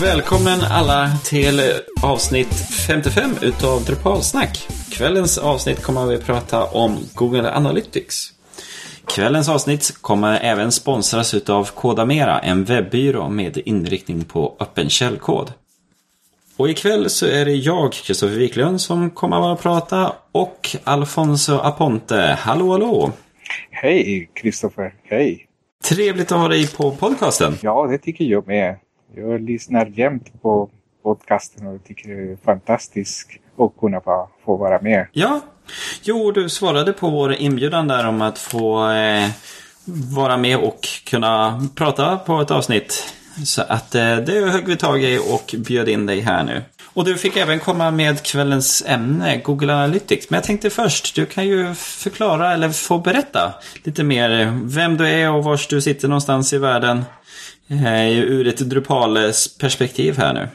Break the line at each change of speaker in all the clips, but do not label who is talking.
och välkommen alla till avsnitt 55 utav Drupalsnack. Kvällens avsnitt kommer vi att prata om Google Analytics. Kvällens avsnitt kommer även sponsras utav Kodamera, en webbyrå med inriktning på öppen källkod. Och ikväll så är det jag, Kristoffer Wiklund, som kommer att prata och Alfonso Aponte. Hallå, hallå!
Hej Kristoffer, hej!
Trevligt att ha dig på podcasten.
Ja, det tycker jag med. Jag lyssnar jämt på podcasten och tycker det är fantastiskt att kunna få vara med.
Ja, jo du svarade på vår inbjudan där om att få eh, vara med och kunna prata på ett avsnitt. Så att eh, det högg vi tag i och bjöd in dig här nu. Och du fick även komma med kvällens ämne, Google Analytics. Men jag tänkte först, du kan ju förklara eller få berätta lite mer vem du är och var du sitter någonstans i världen. Eh, ur ett Drupales perspektiv här nu.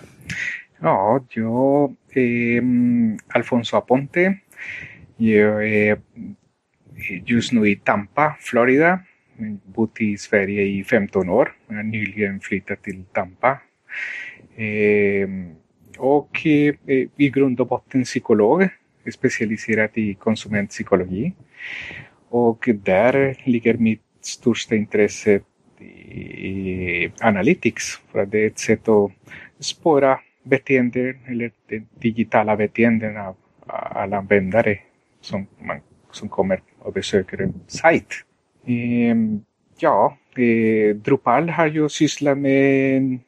Ja, jag är mm, Alfonso Aponte. Jag är just nu i Tampa, Florida. Jag har bott i Sverige i 15 år. Jag har nyligen flyttat till Tampa. Ehm, och eh, i grund och botten psykolog, specialiserad i konsumentpsykologi. Och där ligger mitt största intresse i analytics. För att det är ett sätt att spåra beteenden eller digitala beteenden av alla användare som, man, som kommer och besöker en sajt. Ehm, ja, eh, Drupal har jag sysslat med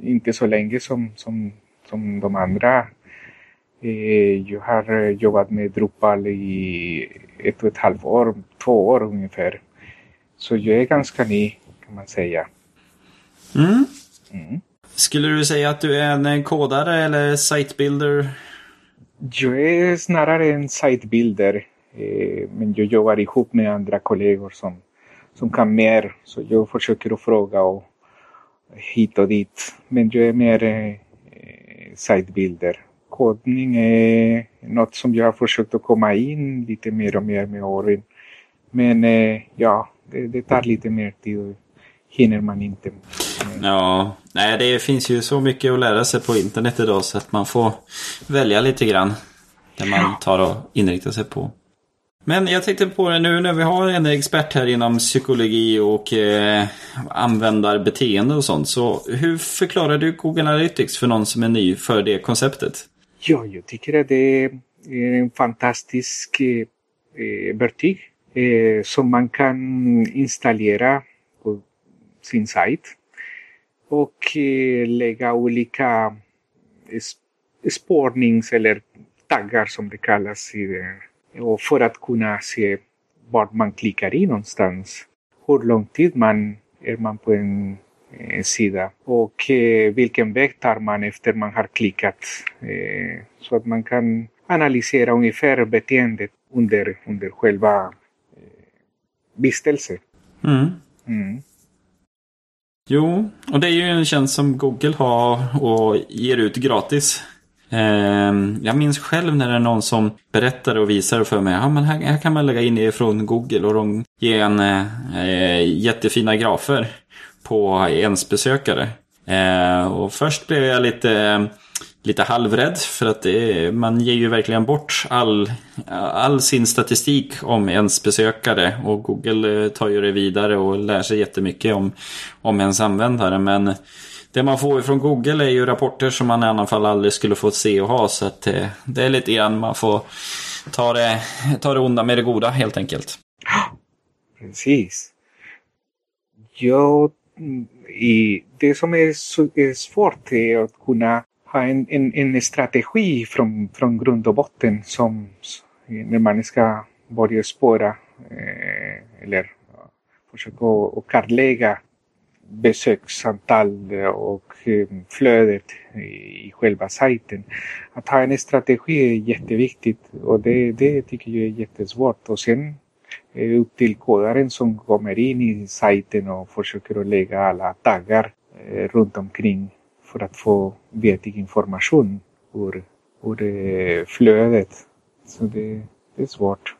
inte så länge som, som, som de andra. Eh, jag har jobbat med Drupal i ett och ett halvt år, två år ungefär. Så jag är ganska ny kan man säga.
Mm. Mm. Skulle du säga att du är en kodare eller sitebuilder?
Jag är snarare en sitebuilder. Eh, men jag jobbar ihop med andra kollegor som, som kan mer. Så jag försöker att fråga och hit och dit. Men jag är mer eh, sitebuilder. Kodning är något som jag har försökt att komma in lite mer och mer med åren. Men eh, ja, det, det tar lite mer tid hinner man inte.
Ja, nej det finns ju så mycket att lära sig på internet idag så att man får välja lite grann. Det man tar och inriktar sig på. Men jag tänkte på det nu när vi har en expert här inom psykologi och eh, användarbeteende och sånt. Så hur förklarar du Google Analytics för någon som är ny för det konceptet?
Ja, jag tycker att det är en fantastisk eh, verktyg eh, som man kan installera sin sajt och eh, lägga olika spårnings eller taggar som det kallas i det. Och för att kunna se vart man klickar in någonstans. Hur lång tid man är man på en eh, sida och eh, vilken väg tar man efter man har klickat. Eh, så att man kan analysera ungefär beteendet under, under själva eh, vistelsen.
Mm. Mm. Jo, och det är ju en tjänst som Google har och ger ut gratis. Ehm, jag minns själv när det är någon som berättar och visar för mig. Ja, men här, här kan man lägga in det från Google och de ger en äh, jättefina grafer på ens besökare. Äh, och först blev jag lite lite halvrädd för att är, man ger ju verkligen bort all, all sin statistik om ens besökare och Google eh, tar ju det vidare och lär sig jättemycket om, om ens användare. Men det man får från Google är ju rapporter som man i alla fall aldrig skulle få se och ha så att eh, det, är lite grann man får ta det, ta det onda med det goda helt enkelt.
Precis. Ja, i det som är, är svårt är att kunna ha en, en, en strategi från, från grund och botten som när man ska börja spåra eh, eller eh, försöka och kartlägga besöksantal eh, och eh, flödet i själva sajten. Att ha en strategi är jätteviktigt och det, det tycker jag är jättesvårt. Och sen är det upp till kodaren som kommer in i sajten och försöker att lägga alla taggar runt omkring för att få vettig information ur, ur eh, flödet. Så det, det är svårt.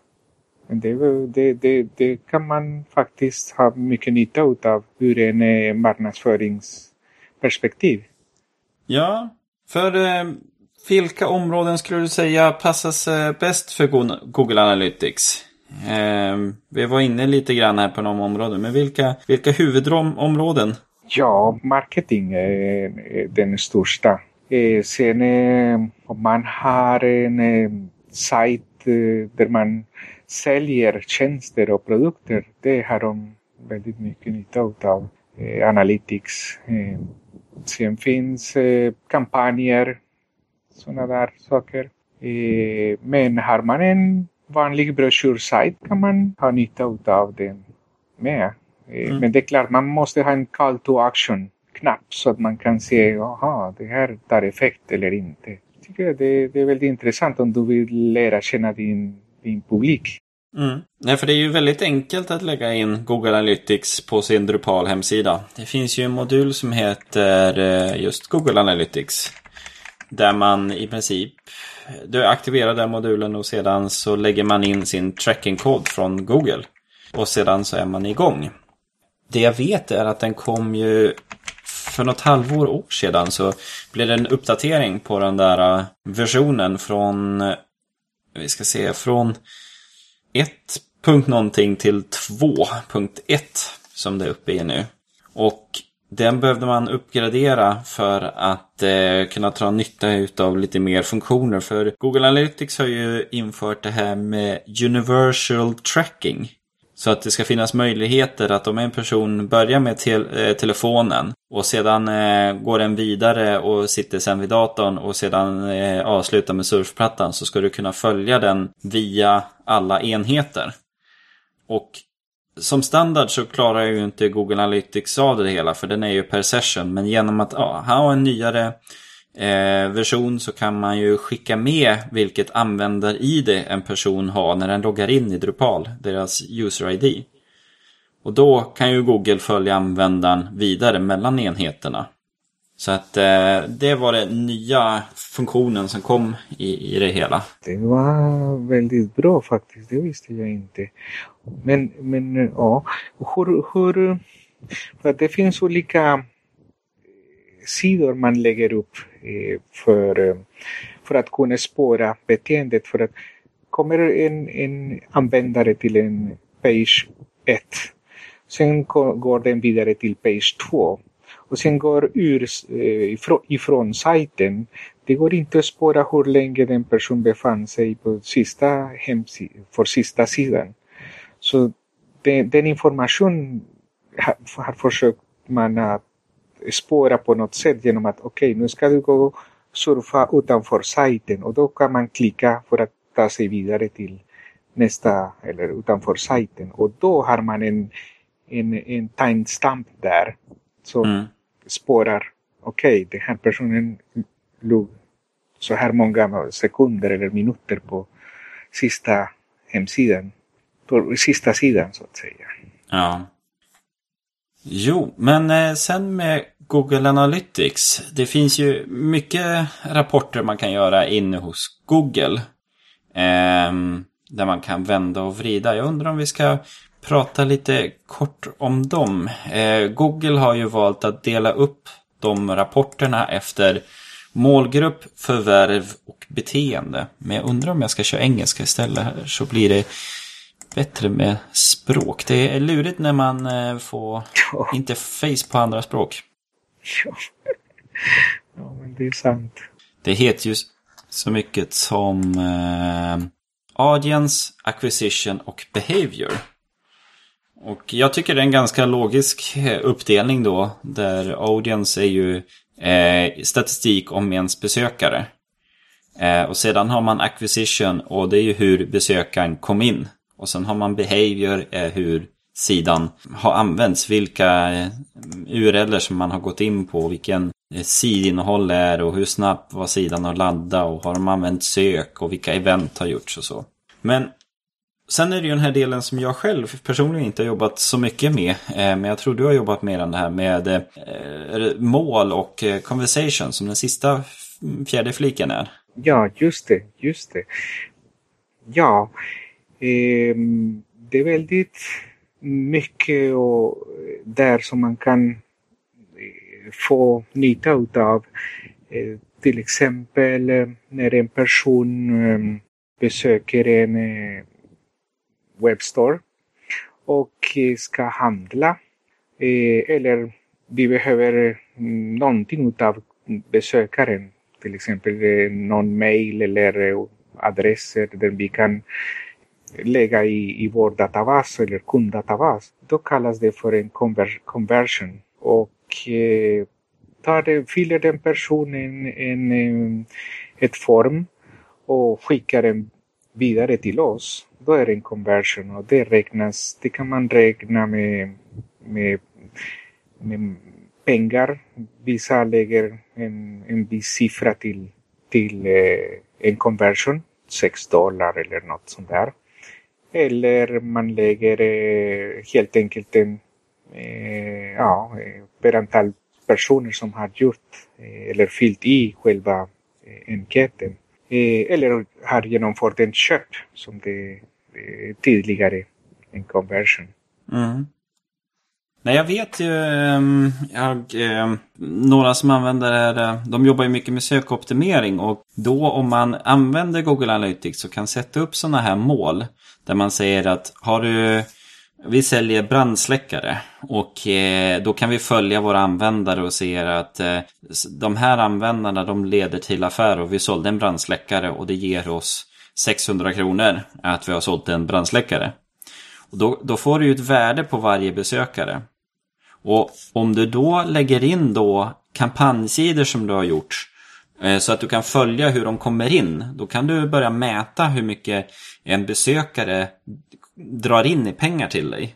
Men det, det, det, det, kan man faktiskt ha mycket nytta av ur en eh, marknadsföringsperspektiv.
Ja, för eh, vilka områden skulle du säga passas eh, bäst för Google Analytics? Eh, vi var inne lite grann här på de områden, men vilka, vilka huvudområden?
Ja, marketing är den största. Eh, sen eh, om man har en eh, sajt där man säljer tjänster och produkter, det har de väldigt mycket nytta av. Analytics. Sen finns kampanjer, sådana där saker. Men har man en vanlig broschyrsajt kan man ha nytta av den med. Eh, mm. Men det är klart, man måste ha en call to action knapp så att man kan se, jaha, det här tar effekt eller inte. Jag tycker det, det är väldigt intressant om du vill lära känna din, din publik.
Mm. Nej, för det är ju väldigt enkelt att lägga in Google Analytics på sin Drupal hemsida. Det finns ju en modul som heter eh, just Google Analytics. Där man i princip du aktiverar den modulen och sedan så lägger man in sin tracking-kod från Google. Och sedan så är man igång. Det jag vet är att den kom ju för något halvår år sedan så blev det en uppdatering på den där äh, versionen från äh, vi ska se, från 1. någonting till 2.1 som det är uppe i nu. Och den behövde man uppgradera för att eh, kunna dra nytta av lite mer funktioner. För Google Analytics har ju infört det här med Universal Tracking. Så att det ska finnas möjligheter att om en person börjar med te eh, telefonen och sedan eh, går den vidare och sitter sen vid datorn och sedan eh, avslutar med surfplattan så ska du kunna följa den via alla enheter. Och som standard så klarar ju inte Google Analytics av det hela för den är ju per session. Men genom att ja, ha en nyare eh, Eh, version så kan man ju skicka med vilket användar-id en person har när den loggar in i Drupal, deras user-ID. Och då kan ju Google följa användaren vidare mellan enheterna. Så att eh, det var den nya funktionen som kom i, i det hela.
Det var väldigt bra faktiskt, det visste jag inte. Men, men eh, ja, hur, hur, för det finns olika sidor man lägger upp Eh, för, eh, för att kunna spåra beteendet. För att kommer en, en användare till en page 1, sen går den vidare till page 2 och sen går ur eh, ifrån, ifrån sajten. Det går inte att spåra hur länge den person befann sig på sista hemsidan, för sista sidan. Så den, den information har, har försökt man att spåra på något sätt genom att okej, okay, nu ska du gå och surfa utanför sajten och då kan man klicka för att ta sig vidare till nästa eller utanför sajten och då har man en, en, en timestamp där som mm. spårar okej, okay, den här personen låg så här många sekunder eller minuter på sista hemsidan, på sista sidan så att säga.
Ja. Jo, men eh, sen med Google Analytics. Det finns ju mycket rapporter man kan göra inne hos Google. Eh, där man kan vända och vrida. Jag undrar om vi ska prata lite kort om dem. Eh, Google har ju valt att dela upp de rapporterna efter målgrupp, förvärv och beteende. Men jag undrar om jag ska köra engelska istället här så blir det bättre med språk. Det är lurigt när man eh, får interface på andra språk.
Ja. ja, men det är sant.
Det heter ju så mycket som eh, Audience, Acquisition och Behavior. Och jag tycker det är en ganska logisk eh, uppdelning då. Där Audience är ju eh, statistik om ens besökare. Eh, och sedan har man Acquisition och det är ju hur besökaren kom in. Och sen har man Behavior, är hur sidan har använts. Vilka eh, URLer som man har gått in på, vilken eh, sidinnehåll är och hur snabbt var sidan att ladda och har de använt sök och vilka event har gjorts och så. Men sen är det ju den här delen som jag själv personligen inte har jobbat så mycket med. Eh, men jag tror du har jobbat mer än det här med mål och conversation som den sista fjärde fliken är.
Ja, just det, just det. Ja, eh, det är väldigt mycket och där som man kan eh, få nytta utav. Eh, till exempel eh, när en person eh, besöker en eh, webbstore och ska handla eller vi behöver mm, någonting av besökaren. Till exempel någon mail eller adresser där vi kan lägga i, i vår databas eller kunddatabas. Då kallas det för en conver conversion. Och eh, tar det, fyller den personen en, en, ett form och skickar den vidare till oss. Då är det en conversion och det räknas, det kan man räkna med, med, med pengar. Vissa lägger en, en viss siffra till, till eh, en conversion, 6 dollar eller något sånt där. Eller man lägger eh, helt enkelt en, eh, ja, eh, per antal personer som har gjort eh, eller fyllt i själva eh, enkäten. Eh, eller har genomfört en köp som det eh, tidigare, en conversion.
Mm. Nej, jag vet ju, ehm, jag, ehm, några som använder det här, eh, de jobbar ju mycket med sökoptimering och då om man använder Google Analytics så kan sätta upp sådana här mål där man säger att har du, vi säljer brandsläckare och eh, då kan vi följa våra användare och se att eh, de här användarna de leder till affär och vi sålde en brandsläckare och det ger oss 600 kronor att vi har sålt en brandsläckare. Och då, då får du ju ett värde på varje besökare. Och om du då lägger in då kampanjsidor som du har gjort eh, så att du kan följa hur de kommer in. Då kan du börja mäta hur mycket en besökare drar in i pengar till dig.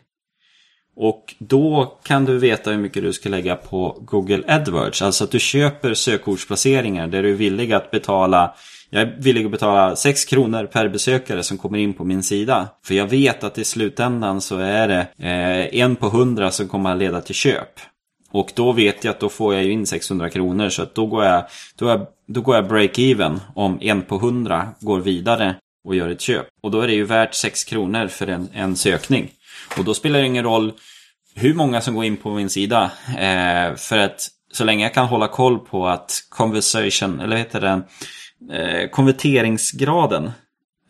Och då kan du veta hur mycket du ska lägga på Google AdWords. Alltså att du köper sökordsplaceringar där du är villig att betala jag är villig att betala 6 kronor per besökare som kommer in på min sida. För jag vet att i slutändan så är det eh, en på hundra som kommer att leda till köp. Och då vet jag att då får jag ju in 600 kronor så att då går jag, då, är, då går jag break-even om en på hundra går vidare och gör ett köp. Och då är det ju värt 6 kronor för en, en sökning. Och då spelar det ingen roll hur många som går in på min sida. Eh, för att så länge jag kan hålla koll på att conversation, eller heter det, eh, konverteringsgraden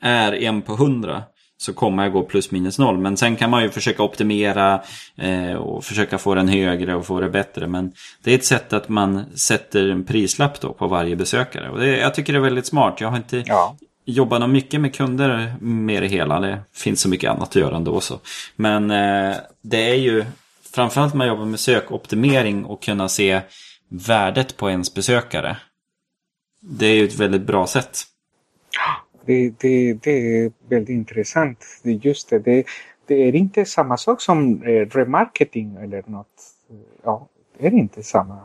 är en på hundra så kommer jag gå plus minus noll. Men sen kan man ju försöka optimera eh, och försöka få den högre och få det bättre. Men det är ett sätt att man sätter en prislapp då på varje besökare. Och det, jag tycker det är väldigt smart. Jag har inte ja. jobbat mycket med kunder med det hela. Det finns så mycket annat att göra ändå så. Men eh, det är ju framförallt när man jobbar med sökoptimering och kunna se värdet på ens besökare. Det är ju ett väldigt bra sätt.
Det, det, det är väldigt intressant. Just det, det, det är inte samma sak som eh, remarketing eller något. Ja, det är inte samma.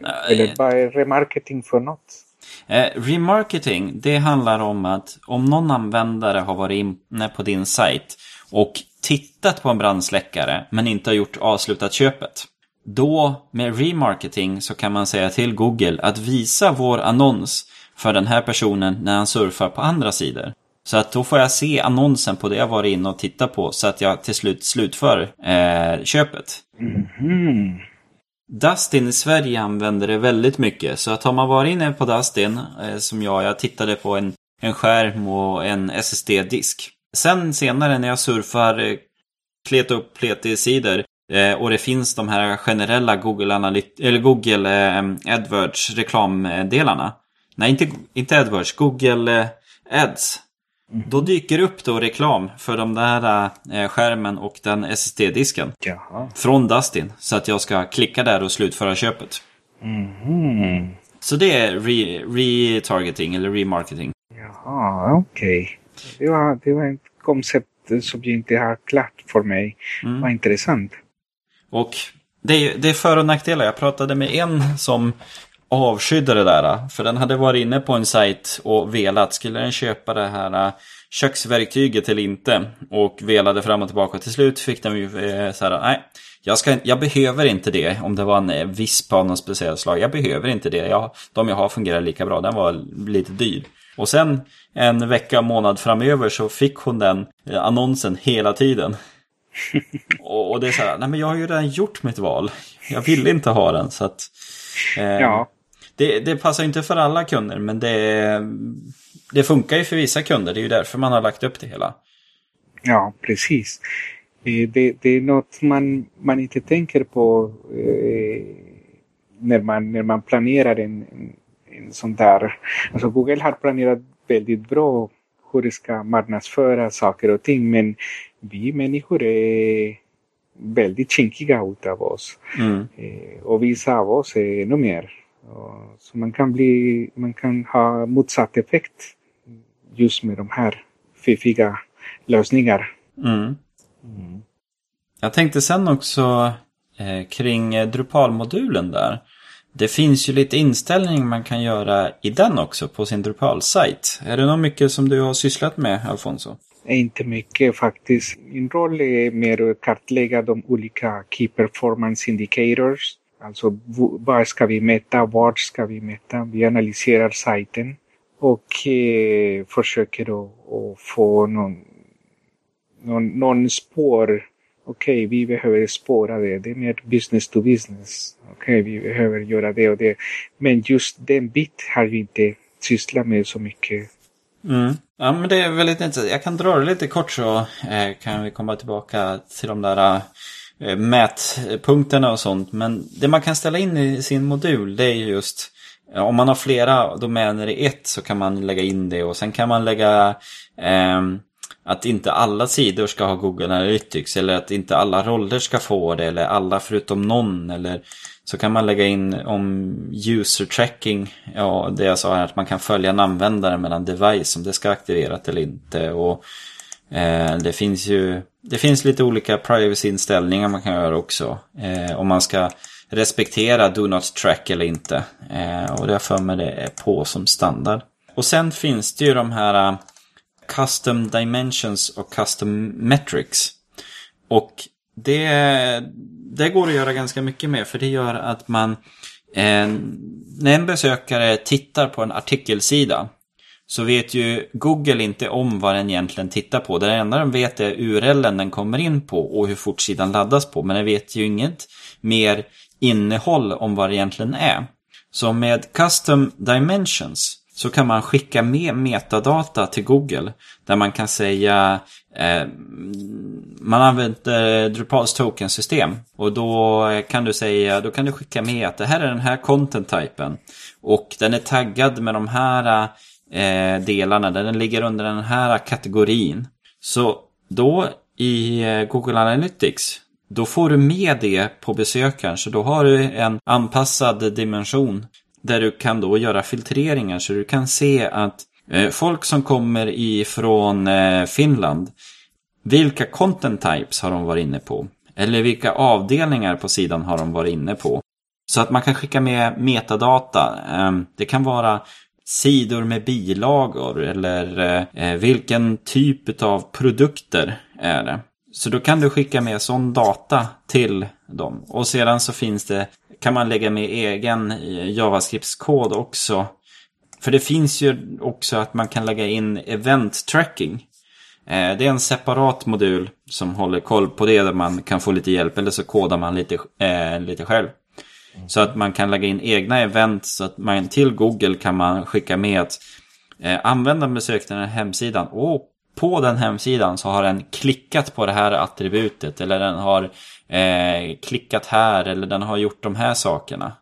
Nej. Eller vad är remarketing för något?
Eh, remarketing, det handlar om att om någon användare har varit inne på din sajt och tittat på en brandsläckare men inte har gjort avslutat köpet. Då med remarketing så kan man säga till Google att visa vår annons för den här personen när han surfar på andra sidor. Så att då får jag se annonsen på det jag varit inne och tittat på så att jag till slut slutför eh, köpet. Mm -hmm. Dustin i Sverige använder det väldigt mycket. Så att har man varit inne på Dustin, eh, som jag, jag tittade på en, en skärm och en SSD-disk. Sen senare när jag surfar eh, klet upp pleti-sidor Eh, och det finns de här generella Google, Analyt eller Google eh, AdWords reklamdelarna. Nej, inte, inte AdWords, Google eh, Ads. Mm. Då dyker upp då reklam för de där eh, skärmen och den SSD-disken. Från Dustin. Så att jag ska klicka där och slutföra köpet. Mm. Så det är retargeting re eller remarketing.
Jaha, okej. Okay. Det, var, det var ett koncept som inte har klart för mig. Mm. Vad intressant.
Och det är, det är för och nackdelar. Jag pratade med en som avskydde det där. För den hade varit inne på en sajt och velat. Skulle den köpa det här äh, köksverktyget eller inte? Och velade fram och tillbaka. Till slut fick den ju eh, så här, nej. Jag, ska, jag behöver inte det om det var en eh, visp av något speciellt slag. Jag behöver inte det. Jag, de jag har fungerar lika bra. Den var lite dyr. Och sen en vecka, månad framöver så fick hon den eh, annonsen hela tiden och, och, det är så här, nej men jag har ju redan gjort mitt val. Jag vill inte ha den så att... Eh, ja. det, det passar inte för alla kunder men det, det funkar ju för vissa kunder. Det är ju därför man har lagt upp det hela.
Ja, precis. Eh, det, det är något man, man inte tänker på eh, när, man, när man planerar en, en, en sån där. Alltså Google har planerat väldigt bra hur det ska marknadsföra saker och ting men vi människor är väldigt kinkiga utav oss. Mm. Eh, och vissa av oss är ännu mer. Och, så man kan, bli, man kan ha motsatt effekt just med de här fiffiga lösningar. Mm.
Mm. Jag tänkte sen också eh, kring eh, Drupal-modulen där. Det finns ju lite inställningar man kan göra i den också på sin Drupal-sajt. Är det något mycket som du har sysslat med, Alfonso?
Inte mycket faktiskt. Min roll är mer att kartlägga de olika Key Performance Indicators. Alltså vad ska vi mäta, vart ska vi mäta? Vi analyserar sajten och eh, försöker att få någon, någon, någon spår okej, okay, vi behöver spåra det. Det är mer business to business. Okej, okay, vi behöver göra det och det. Men just den bit har vi inte sysslat med så mycket.
Mm. Ja, men det är väldigt intressant. Jag kan dra det lite kort så eh, kan vi komma tillbaka till de där eh, mätpunkterna och sånt. Men det man kan ställa in i sin modul det är just eh, om man har flera domäner i ett så kan man lägga in det och sen kan man lägga eh, att inte alla sidor ska ha Google Analytics eller att inte alla roller ska få det eller alla förutom någon eller så kan man lägga in om user tracking, ja det jag sa här att man kan följa en användare mellan device om det ska aktiverat eller inte. Och eh, det finns ju det finns lite olika privacy-inställningar man kan göra också. Eh, om man ska respektera do not track eller inte. Eh, och det har för mig det är på som standard. Och sen finns det ju de här Custom Dimensions och Custom Metrics. Och det, det går att göra ganska mycket med för det gör att man eh, när en besökare tittar på en artikelsida så vet ju Google inte om vad den egentligen tittar på. Det enda den vet är URLen den kommer in på och hur fort sidan laddas på. Men den vet ju inget mer innehåll om vad det egentligen är. Så med Custom Dimensions så kan man skicka med metadata till Google. Där man kan säga eh, man använder Drupals tokensystem. Och då kan du säga, då kan du skicka med att det här är den här content-typen. Och den är taggad med de här eh, delarna, den ligger under den här kategorin. Så då i eh, Google Analytics då får du med det på besökaren så då har du en anpassad dimension där du kan då göra filtreringar så du kan se att eh, folk som kommer ifrån eh, Finland, vilka content types har de varit inne på? Eller vilka avdelningar på sidan har de varit inne på? Så att man kan skicka med metadata. Eh, det kan vara sidor med bilagor eller eh, eh, vilken typ av produkter är det. Så då kan du skicka med sån data till dem. Och sedan så finns det, kan man lägga med egen JavaScript-kod också. För det finns ju också att man kan lägga in event tracking. Eh, det är en separat modul som håller koll på det där man kan få lite hjälp eller så kodar man lite, eh, lite själv. Så att man kan lägga in egna event så att man till Google kan man skicka med att eh, användaren besökte den här hemsidan. Och på den hemsidan så har den klickat på det här attributet eller den har eh, klickat här eller den har gjort de här sakerna.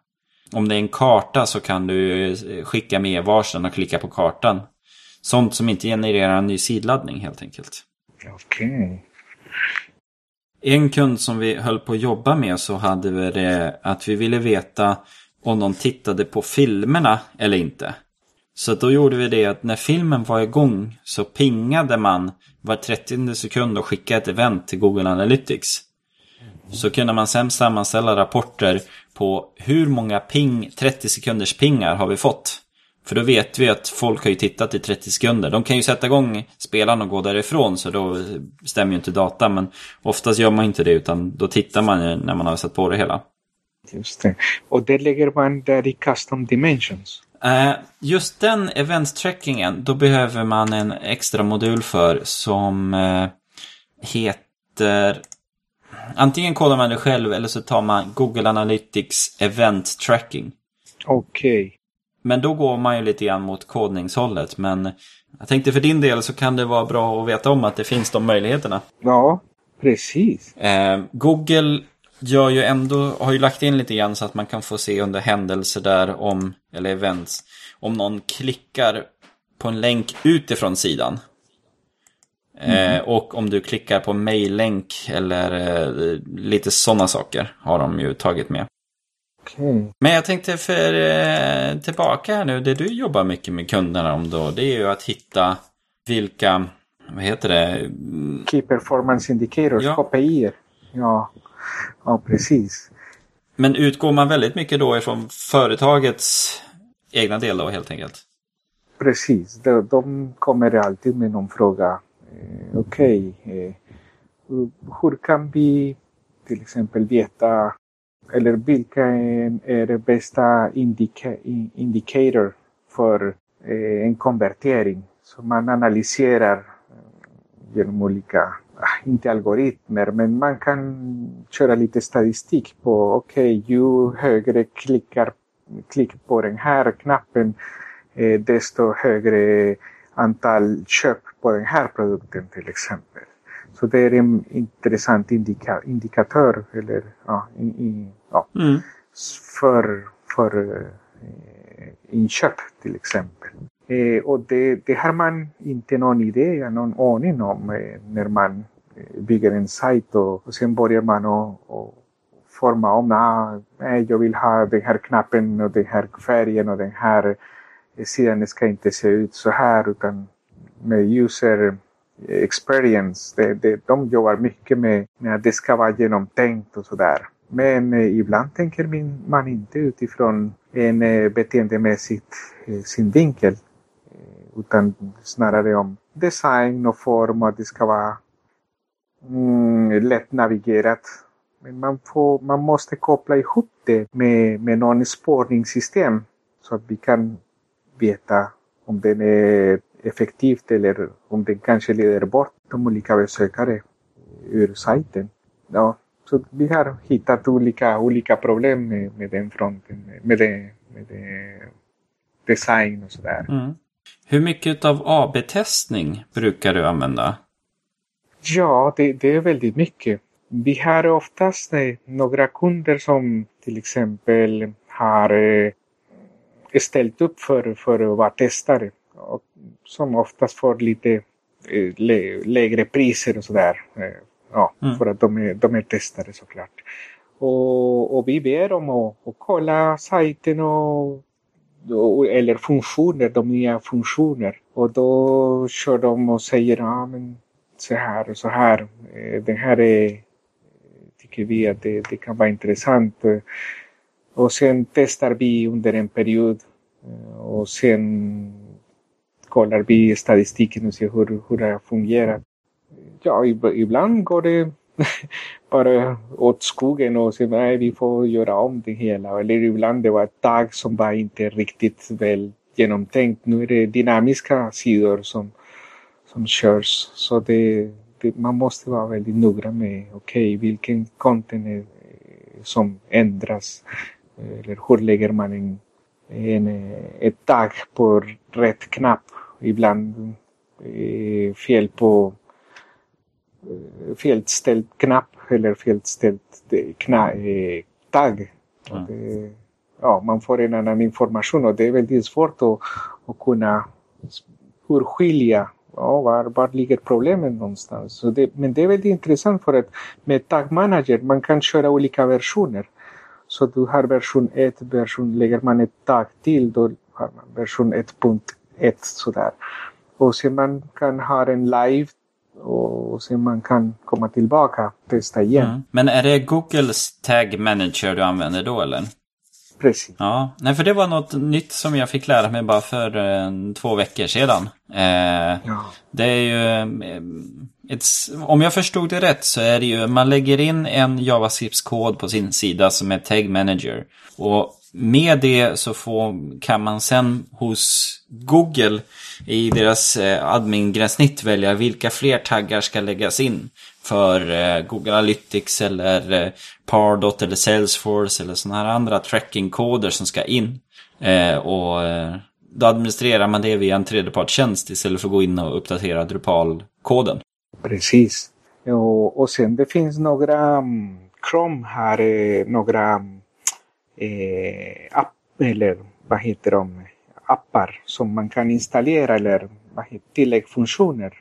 Om det är en karta så kan du eh, skicka med varsin och klicka på kartan. Sånt som inte genererar en ny sidladdning helt enkelt.
Okej. Okay.
En kund som vi höll på att jobba med så hade vi det att vi ville veta om de tittade på filmerna eller inte. Så då gjorde vi det att när filmen var igång så pingade man var 30 sekund och skickade ett event till Google Analytics. Så kunde man sen sammanställa rapporter på hur många ping, 30 sekunders pingar har vi fått. För då vet vi att folk har ju tittat i 30 sekunder. De kan ju sätta igång spelaren och gå därifrån så då stämmer ju inte data. Men oftast gör man inte det utan då tittar man när man har satt på det hela.
Just det. Och det lägger man där i custom dimensions?
Eh, just den event-trackingen, då behöver man en extra modul för som eh, heter... Antingen kodar man det själv eller så tar man Google Analytics Event Tracking.
Okej. Okay.
Men då går man ju lite grann mot kodningshållet. Men jag tänkte för din del så kan det vara bra att veta om att det finns de möjligheterna.
Ja, precis.
Eh, Google gör ju ändå, har ju lagt in lite grann så att man kan få se under händelser där om, eller events, om någon klickar på en länk utifrån sidan. Mm. Eh, och om du klickar på mail-länk eller eh, lite sådana saker har de ju tagit med.
Okay.
Men jag tänkte för eh, tillbaka här nu, det du jobbar mycket med kunderna om då, det är ju att hitta vilka, vad heter det?
Key Performance Indicators, ja. KPI. Ja. Ja, precis.
Men utgår man väldigt mycket då ifrån företagets egna del då helt enkelt?
Precis, de, de kommer alltid med någon fråga. Eh, Okej, okay, eh, hur kan vi till exempel veta eller vilka är det bästa indika, indikator för eh, en konvertering? Så man analyserar eh, genom olika, inte algoritmer, men man kan köra lite statistik på okej, okay, ju högre klickar, klick på den här knappen, eh, desto högre antal köp på den här produkten till exempel. Så det är en intressant indika, indikatör eller, ja, i, i, ja, mm. för, för eh, inköp till exempel. Eh, och det, det har man inte någon idé, någon aning om eh, när man eh, bygger en sajt och, och sen börjar man och, och forma om, ah, nej, jag vill ha den här knappen och den här färgen och den här sidan ska inte se ut så här utan med user experience. Det, det, de jobbar mycket med, med att det ska vara genomtänkt och sådär. Men eh, ibland tänker man inte utifrån en eh, beteendemässigt eh, synvinkel. Utan snarare om design och form och att det ska vara mm, lätt navigerat. Men man, får, man måste koppla ihop det med, med någon spårningssystem så att vi kan veta om den är effektivt eller om den kanske leder bort de olika besökare ur sajten. Ja, så vi har hittat olika, olika problem med, med den fronten, med, det, med det design och sådär. Mm.
Hur mycket av AB-testning brukar du använda?
Ja, det, det är väldigt mycket. Vi har oftast eh, några kunder som till exempel har eh, ställt upp för, för att vara testare. Och som oftast får lite eh, lägre priser och sådär. Ja, mm. för att de är, de är testade såklart. Och, och vi ber dem att, att kolla sajten och, eller funktioner, de nya funktioner. Och då kör de och säger ja men så här och så här. Eh, det den här är, tycker vi att det, det kan vara intressant. Och sen testar vi under en period. Eh, och sen kollar vi statistiken och ser hur, hur det har fungerat. Ja, ibland går det bara åt skogen och sen nej, vi får göra om det hela. Eller ibland det var ett tag som var inte riktigt väl genomtänkt. Nu är det dynamiska sidor som, som körs. Så det, det man måste vara väldigt noggrann med okej, okay, vilken content är, som ändras. Eller hur lägger man en, en, ett tag på rätt knapp ibland eh, fel på felställd knapp eller felställt kna, eh, tagg. Mm. Det, ja, man får en annan information och det är väldigt svårt att, att kunna urskilja ja, var, var ligger problemet någonstans. Så det, men det är väldigt intressant för att med Tag Manager man kan köra olika versioner. Så du har version 1, version, lägger man ett tag till då har man version 1.1 ett sådär. Och sen man kan ha en live och sen man kan komma tillbaka och testa igen. Mm.
Men är det Googles Tag Manager du använder då eller?
Precis.
Ja, nej för det var något nytt som jag fick lära mig bara för eh, två veckor sedan. Eh, ja. Det är ju... Eh, ett, om jag förstod det rätt så är det ju, man lägger in en JavaScript-kod på sin sida som är Tag Manager. Och med det så får, kan man sen hos Google i deras eh, admin-gränssnitt välja vilka fler taggar ska läggas in för eh, Google Analytics eller eh, Pardot eller Salesforce eller sådana här andra tracking-koder som ska in eh, och då administrerar man det via en tredjepartstjänst istället för att gå in och uppdatera Drupal-koden.
Precis. Och, och sen det finns några mm, Chrome har några eh, app, eller vad heter de, appar som man kan installera eller vad heter, tilläggsfunktioner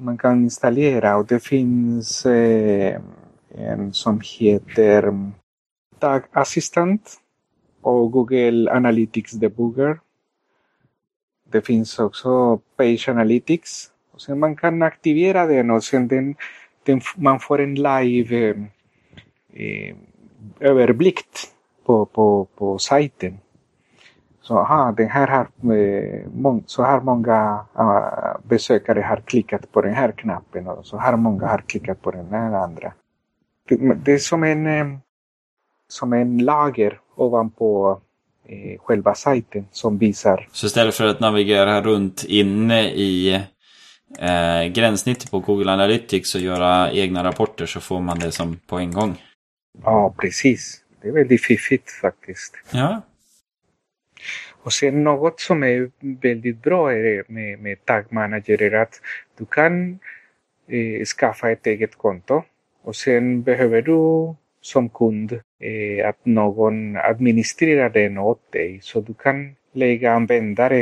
man kan installera och det finns eh, en som heter Tag Assistant och Google Analytics Debugger. Det finns också Page Analytics. Och sen man kan aktivera den och sen den, den man får en live eh, överblick på, på, på sajten. Så aha, den här har, eh, så här många uh, besökare har klickat på den här knappen och så här många har klickat på den här andra. Det, det är som en, eh, som en lager ovanpå eh, själva sajten som visar.
Så istället för att navigera runt inne i eh, gränssnittet på Google Analytics och göra egna rapporter så får man det som på en gång?
Ja, precis. Det är väldigt fiffigt faktiskt.
Ja.
Och sen något som är väldigt bra är med, med Tag Manager är att du kan eh, skaffa ett eget konto och sen behöver du som kund eh, att någon administrerar den åt dig. Så du kan lägga användare,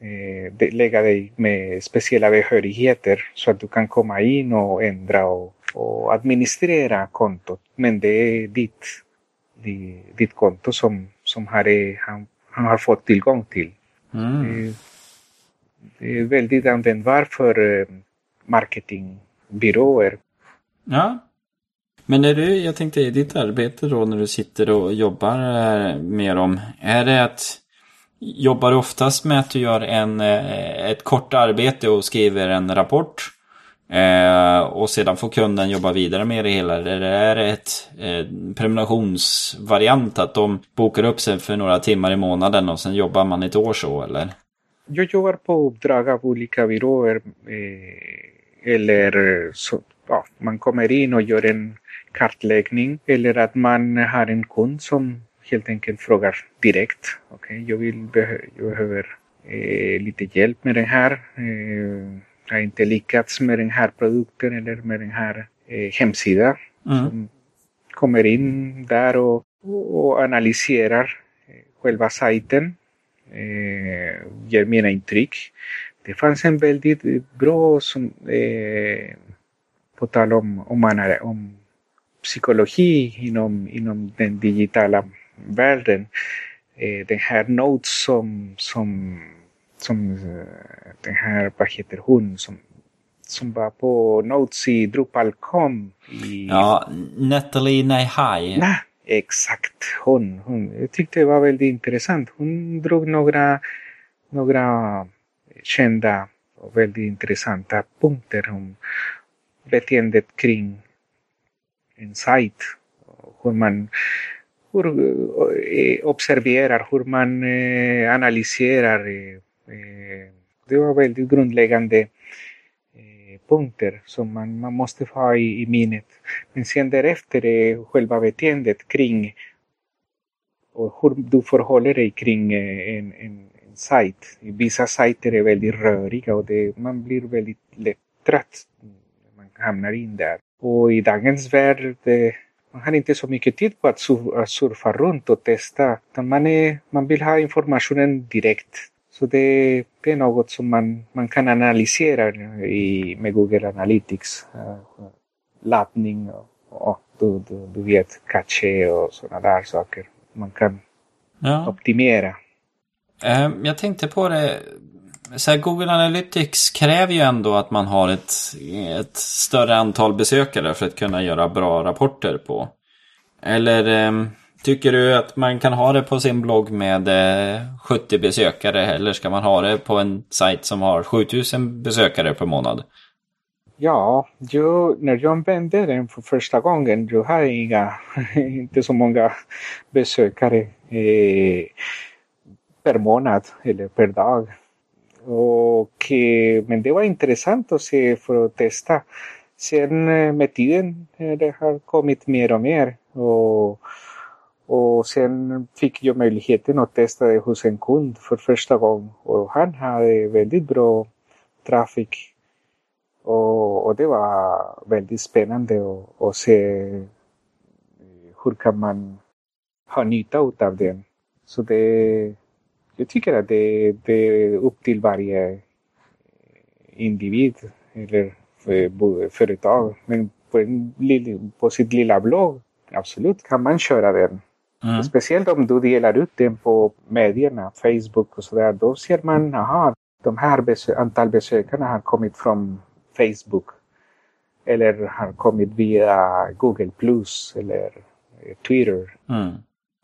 eh, lägga dig med speciella behörigheter så att du kan komma in och ändra och, och administrera kontot. Men det är ditt, ditt, ditt konto som, som har, han, han har fått tillgång till.
Mm.
Det, det är väldigt användbart för eh, marketingbyråer.
Ja, men när du, jag tänkte i ditt arbete då när du sitter och jobbar eh, med dem. Är det att Jobbar du oftast med att du gör en, eh, ett kort arbete och skriver en rapport? Eh, och sedan får kunden jobba vidare med det hela? Eller är det ett eh, prenumerationsvariant att de bokar upp sig för några timmar i månaden och sen jobbar man ett år så eller?
Jag jobbar på uppdrag av olika byråer. Eh, eller eh, så, ja, man kommer in och gör en kartläggning eller att man har en kund som helt enkelt frågar direkt. Okej, okay, jag, vill, jag behöver eh, lite hjälp med det här. Eh, har inte lyckats med den här produkten eller med den här eh, hemsidan.
Mm.
Som kommer in där och, och analyserar själva sajten. Eh, ger mina intryck. Det fanns en väldigt bra, som, eh, på tal om, om, om psykologi inom, inom den digitala världen. Eh, den här Notes som, som, som eh, den här, vad heter hon, som, som var på Notes i Drupal.com. I...
Ja, Natalie Naihai.
Nej, exakt hon, hon. Jag tyckte det var väldigt intressant. Hon drog några, några kända och väldigt intressanta punkter om beteendet kring en sajt. Hur man hur, eh, observerar, hur man eh, analyserar. Eh, det var väldigt grundläggande eh, punkter som man, man måste ha i, i minnet. Men sen därefter är själva beteendet kring och hur du förhåller dig kring en, en, en sajt. Vissa sajter är väldigt röriga och det, man blir väldigt lätt trött när man hamnar in där. Och i dagens värld, det, man har inte så mycket tid på att surfa runt och testa. Man, är, man vill ha informationen direkt. Så det, det är något som man, man kan analysera i, med Google Analytics. Uh, laddning och, och du, du, du vet, caché och sådana där saker. Man kan ja. optimera.
Um, jag tänkte på det så här, Google Analytics kräver ju ändå att man har ett, ett större antal besökare för att kunna göra bra rapporter på. Eller eh, tycker du att man kan ha det på sin blogg med eh, 70 besökare eller ska man ha det på en sajt som har 7000 besökare per månad?
Ja, jag, när jag använde den för första gången, jag har inga, inte så många besökare eh, per månad eller per dag. Och, eh, men det var intressant att se för att testa. Sen eh, med tiden eh, det har kommit mer och mer. Och, och sen fick jag möjligheten att testa det hos en kund för första gången. Och han hade väldigt bra trafik. Och, och det var väldigt spännande att, se hur kan man ha nytta av den. Så det, jag tycker att det, det är upp till varje individ eller eh, företag. Men på, en, på sitt lilla blogg, absolut kan man köra den. Mm. Speciellt om du delar ut den på medierna, Facebook och sådär. Då ser man, aha, de här besö antal besökarna har kommit från Facebook. Eller har kommit via Google Plus eller Twitter. Mm.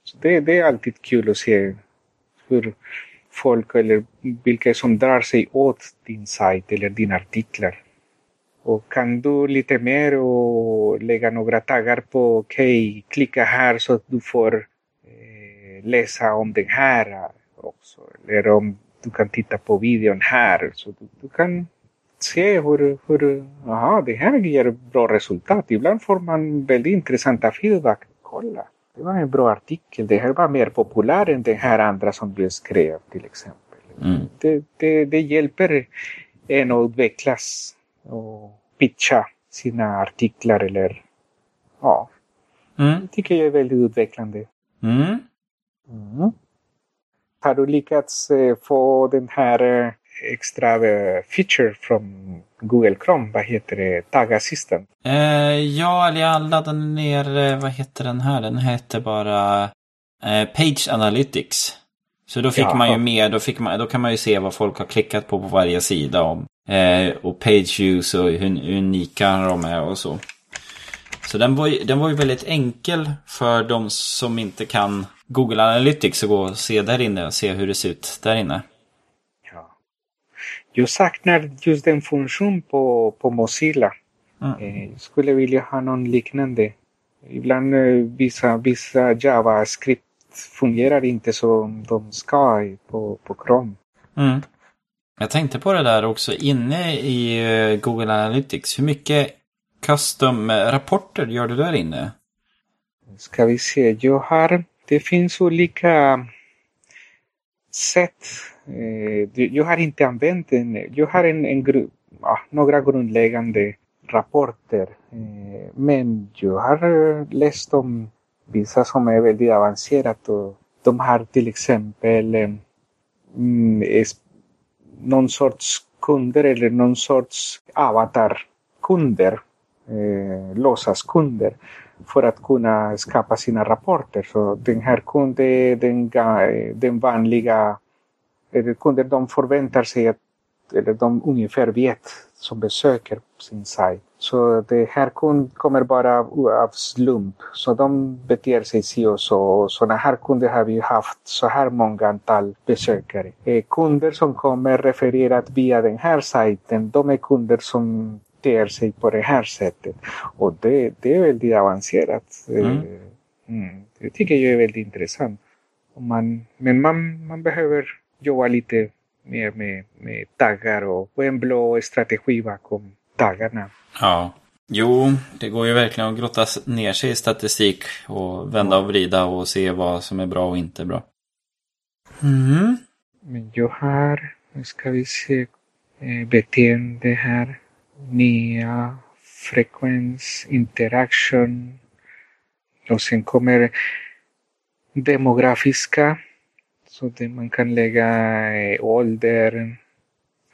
Så det, det är alltid kul att se hur folk eller vilka som drar sig åt din sajt eller dina artiklar. Och kan du lite mer och lägga några taggar på okej, okay, klicka här så att du får läsa om den här också. Eller om du kan titta på videon här. Så du, du kan se hur, hur aha, det här ger bra resultat. Ibland får man väldigt intressanta feedback. Kolla, det var en bra artikel. Det här var mer populär än den här andra som du skrev till exempel. Mm. Det, det, det hjälper en att utvecklas och pitcha sina artiklar eller ja. Mm. Det tycker jag är väldigt utvecklande. Mm. Mm. Har du lyckats eh, få den här eh, extra eh, feature från Google Chrome? Vad heter det? Tag Assistant?
Eh, ja, eller jag laddade ner, vad heter den här? Den heter bara eh, Page Analytics. Så då fick Jaha. man ju med, då, fick man, då kan man ju se vad folk har klickat på på varje sida om. Eh, och page views och hur unika de är och så. Så den var, ju, den var ju väldigt enkel för de som inte kan Google Analytics att gå och se där inne och se hur det ser ut där inne.
Ja. Jag saknar just den funktion på, på Mozilla. Mm. Eh, skulle vilja ha någon liknande. Ibland eh, vissa, vissa JavaScript fungerar inte som de ska på, på Chrome. Mm.
Jag tänkte på det där också inne i eh, Google Analytics. Hur mycket custom-rapporter gör du där inne?
Ska vi se. Jag har, det finns olika sätt. Eh, jag har inte använt den. Jag har en, en, några grundläggande rapporter. Eh, men jag har läst om vissa som är väldigt avancerade. Och de har till exempel eh, mm, någon sorts kunder eller någon sorts avatarkunder, eh, låtsaskunder för att kunna skapa sina rapporter. Så den här kunden, den, den vanliga, eller kunder de förväntar sig att, eller de ungefär vet som besöker sin sajt. Så det här kund kommer bara av slump. Så de beter sig si och så. Sådana här kunder har vi haft så här många antal besökare. Eh, kunder som kommer refererat via den här sajten, de är kunder som beter sig på det här sättet. Och det, det är väldigt avancerat. Eh, mm. Mm, det tycker jag är väldigt intressant. Man, men man, man behöver jobba lite mer med, med taggar och, och en blå strategi bakom taggarna.
Ja. Jo, det går ju verkligen att grotta ner sig i statistik och vända och vrida och se vad som är bra och inte bra.
Mm. Men jag har, nu ska vi se, eh, beteende här. Nya, frekvens, interaktion. Och sen kommer demografiska. Så det man kan lägga eh, ålder,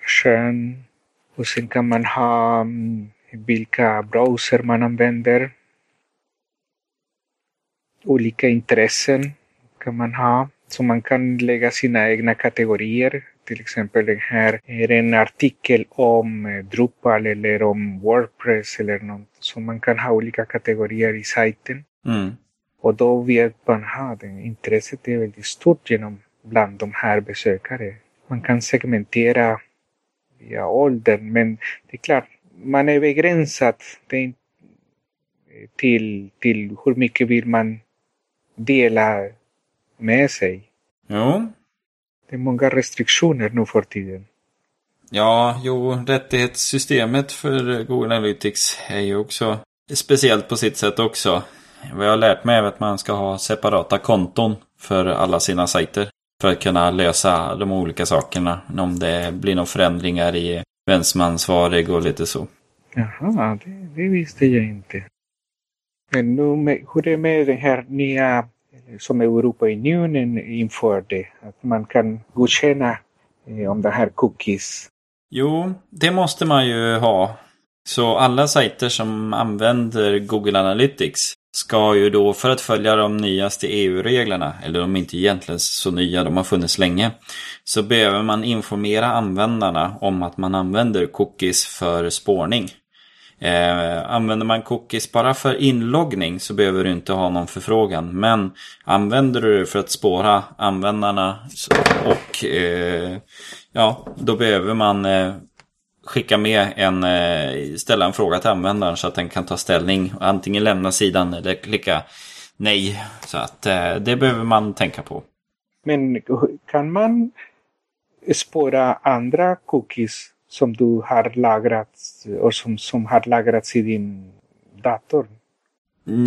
kön. Och sen kan man ha vilka browser man använder. Olika intressen kan man ha. Så man kan sina egna kategorier. Till exempel den här är en artikel om eh, Drupal eller om Wordpress eller något. Så man kan ha olika kategorier i sajten. Mm. Och då vet man att intresset är väldigt stort genom bland de här besökare. Man kan segmentera via åldern men det är klart, man är begränsad till, till hur mycket vill man dela med sig.
Jo.
Det är många restriktioner nu för tiden.
Ja, jo, rättighetssystemet för Google Analytics är ju också speciellt på sitt sätt också. Vad jag har lärt mig är att man ska ha separata konton för alla sina sajter. För att kunna lösa de olika sakerna. Om det blir några förändringar i vem som är ansvarig och lite så.
Jaha, det, det visste jag inte. Men nu med, hur är det med den här nya som Europa Unionen införde? Att man kan godkänna eh, om det här cookies.
Jo, det måste man ju ha. Så alla sajter som använder Google Analytics ska ju då för att följa de nyaste EU-reglerna, eller de är inte egentligen så nya, de har funnits länge, så behöver man informera användarna om att man använder cookies för spårning. Eh, använder man cookies bara för inloggning så behöver du inte ha någon förfrågan. Men använder du det för att spåra användarna och eh, ja, då behöver man eh, skicka med en, eh, ställa en fråga till användaren så att den kan ta ställning. Antingen lämna sidan eller klicka nej. Så att eh, det behöver man tänka på.
Men kan man spåra andra cookies som du har lagrat och som, som har lagrats i din dator?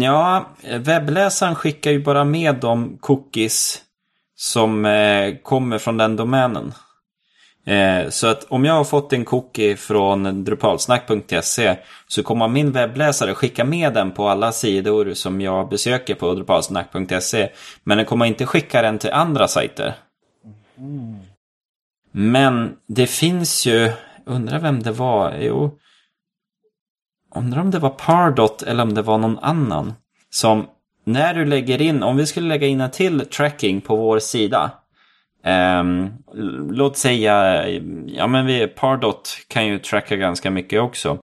Ja, webbläsaren skickar ju bara med de cookies som eh, kommer från den domänen. Eh, så att om jag har fått en cookie från drupalsnack.se så kommer min webbläsare skicka med den på alla sidor som jag besöker på drupalsnack.se. Men den kommer inte skicka den till andra sajter. Mm. Men det finns ju, undrar vem det var, jo. Undrar om det var Pardot eller om det var någon annan. Som när du lägger in, om vi skulle lägga in en till tracking på vår sida. Um, låt säga, ja men vi, Pardot kan ju tracka ganska mycket också.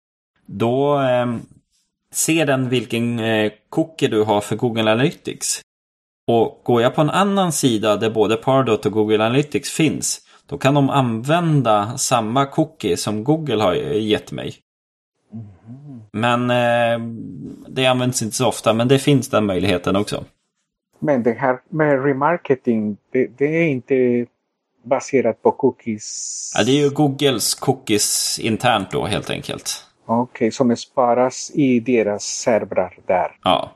Då um, ser den vilken uh, cookie du har för Google Analytics. Och går jag på en annan sida där både Pardot och Google Analytics finns. Då kan de använda samma cookie som Google har gett mig. Mm. Men uh, det används inte så ofta, men det finns den möjligheten också.
Men det här med remarketing, det, det är inte baserat på cookies?
Ja, det är ju Googles cookies internt då helt enkelt.
Okej, okay, som sparas i deras servrar där?
Ja.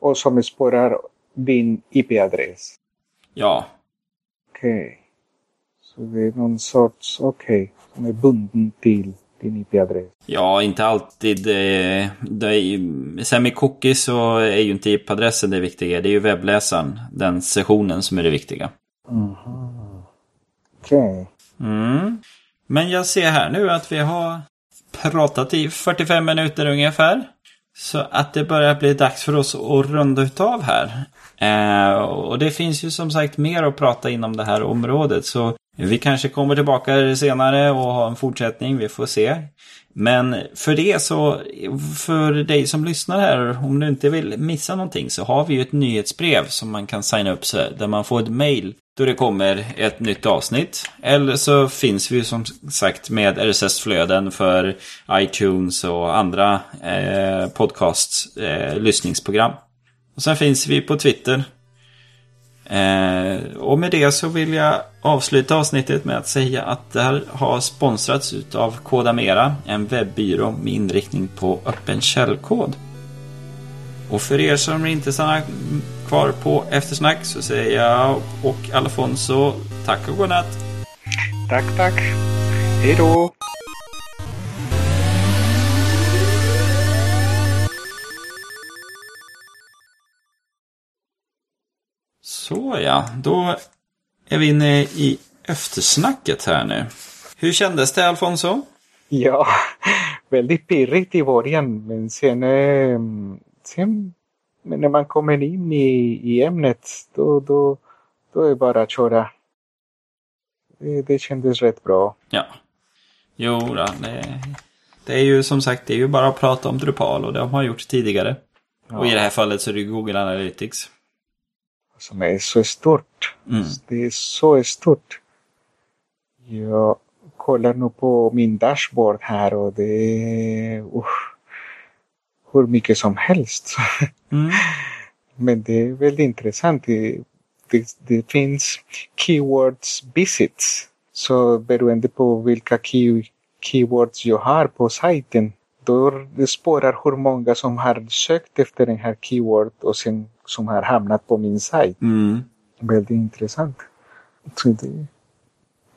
Och som spårar din IP-adress?
Ja.
Okej. Okay. Det är någon sorts, okej, okay, som är bunden till din IP-adress?
Ja, inte alltid. Det, sen med cookies så är ju inte IP-adressen det viktiga. Det är ju webbläsaren, den sessionen som är det viktiga.
Mm. Okej. Okay.
Mm. Men jag ser här nu att vi har pratat i 45 minuter ungefär. Så att det börjar bli dags för oss att runda utav här. Eh, och det finns ju som sagt mer att prata inom det här området. Så vi kanske kommer tillbaka senare och har en fortsättning, vi får se. Men för det så, för dig som lyssnar här, om du inte vill missa någonting så har vi ju ett nyhetsbrev som man kan signa upp sig där man får ett mail då det kommer ett nytt avsnitt. Eller så finns vi ju som sagt med RSS-flöden för iTunes och andra eh, podcast eh, lyssningsprogram. Och sen finns vi på Twitter Eh, och med det så vill jag avsluta avsnittet med att säga att det här har sponsrats av Kodamera, en webbyrå med inriktning på öppen källkod. Och för er som inte stannar kvar på eftersnack så säger jag och Alfonso tack och godnatt.
Tack, tack. Hej då.
Så ja, då är vi inne i eftersnacket här nu. Hur kändes det Alfonso?
Ja, väldigt pirrigt i början men sen, eh, sen när man kommer in i, i ämnet då, då, då är det bara att köra. Det, det kändes rätt bra.
Ja. Jo, då, det, det är ju som sagt det är ju bara att prata om Drupal och det har man gjort tidigare. Ja. Och i det här fallet så är det Google Analytics
som är så stort. Mm. Det är så stort. Jag kollar nu på min dashboard här och det är uh, hur mycket som helst. Mm. Men det är väldigt intressant. Det, det, det, finns keywords visits. Så beroende på vilka key, keywords jag har på sajten då spårar hur många som har sökt efter den här keyword och sen som har hamnat på min sajt.
Mm.
Väldigt intressant. Så det,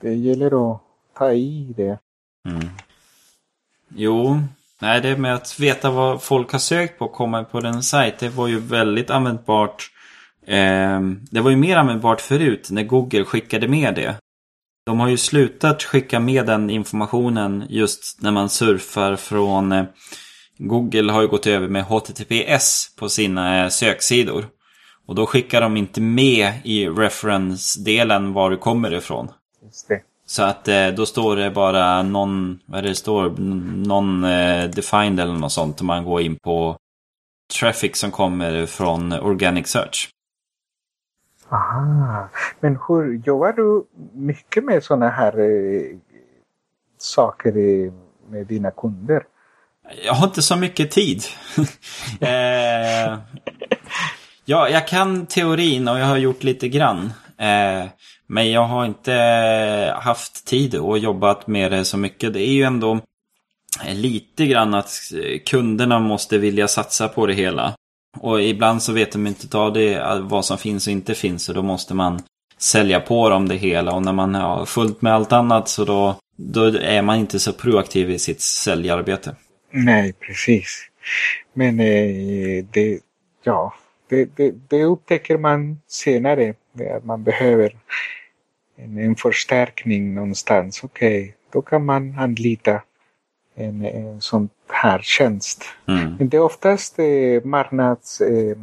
det gäller att ta i det.
Mm. Jo, nej det med att veta vad folk har sökt på och komma på den sajt, det var ju väldigt användbart. Eh, det var ju mer användbart förut när Google skickade med det. De har ju slutat skicka med den informationen just när man surfar från eh, Google har ju gått över med HTTPS på sina eh, söksidor. Och då skickar de inte med i reference-delen var du kommer ifrån. Så att eh, då står det bara någon, vad är det, det står, någon eh, defined eller något sånt om man går in på traffic som kommer från organic search.
Aha. Men hur jobbar du mycket med sådana här eh, saker med dina kunder?
Jag har inte så mycket tid. eh, ja, jag kan teorin och jag har gjort lite grann. Eh, men jag har inte haft tid och jobbat med det så mycket. Det är ju ändå lite grann att kunderna måste vilja satsa på det hela. Och ibland så vet de inte av det vad som finns och inte finns och då måste man sälja på dem det hela och när man har fullt med allt annat så då, då är man inte så proaktiv i sitt säljarbete.
Nej, precis. Men eh, det, ja, det, det, det upptäcker man senare. Att man behöver en, en förstärkning någonstans. Okej, okay, då kan man anlita en, en sån här tjänst.
Mm.
Men det är oftast eh, marknads, eh,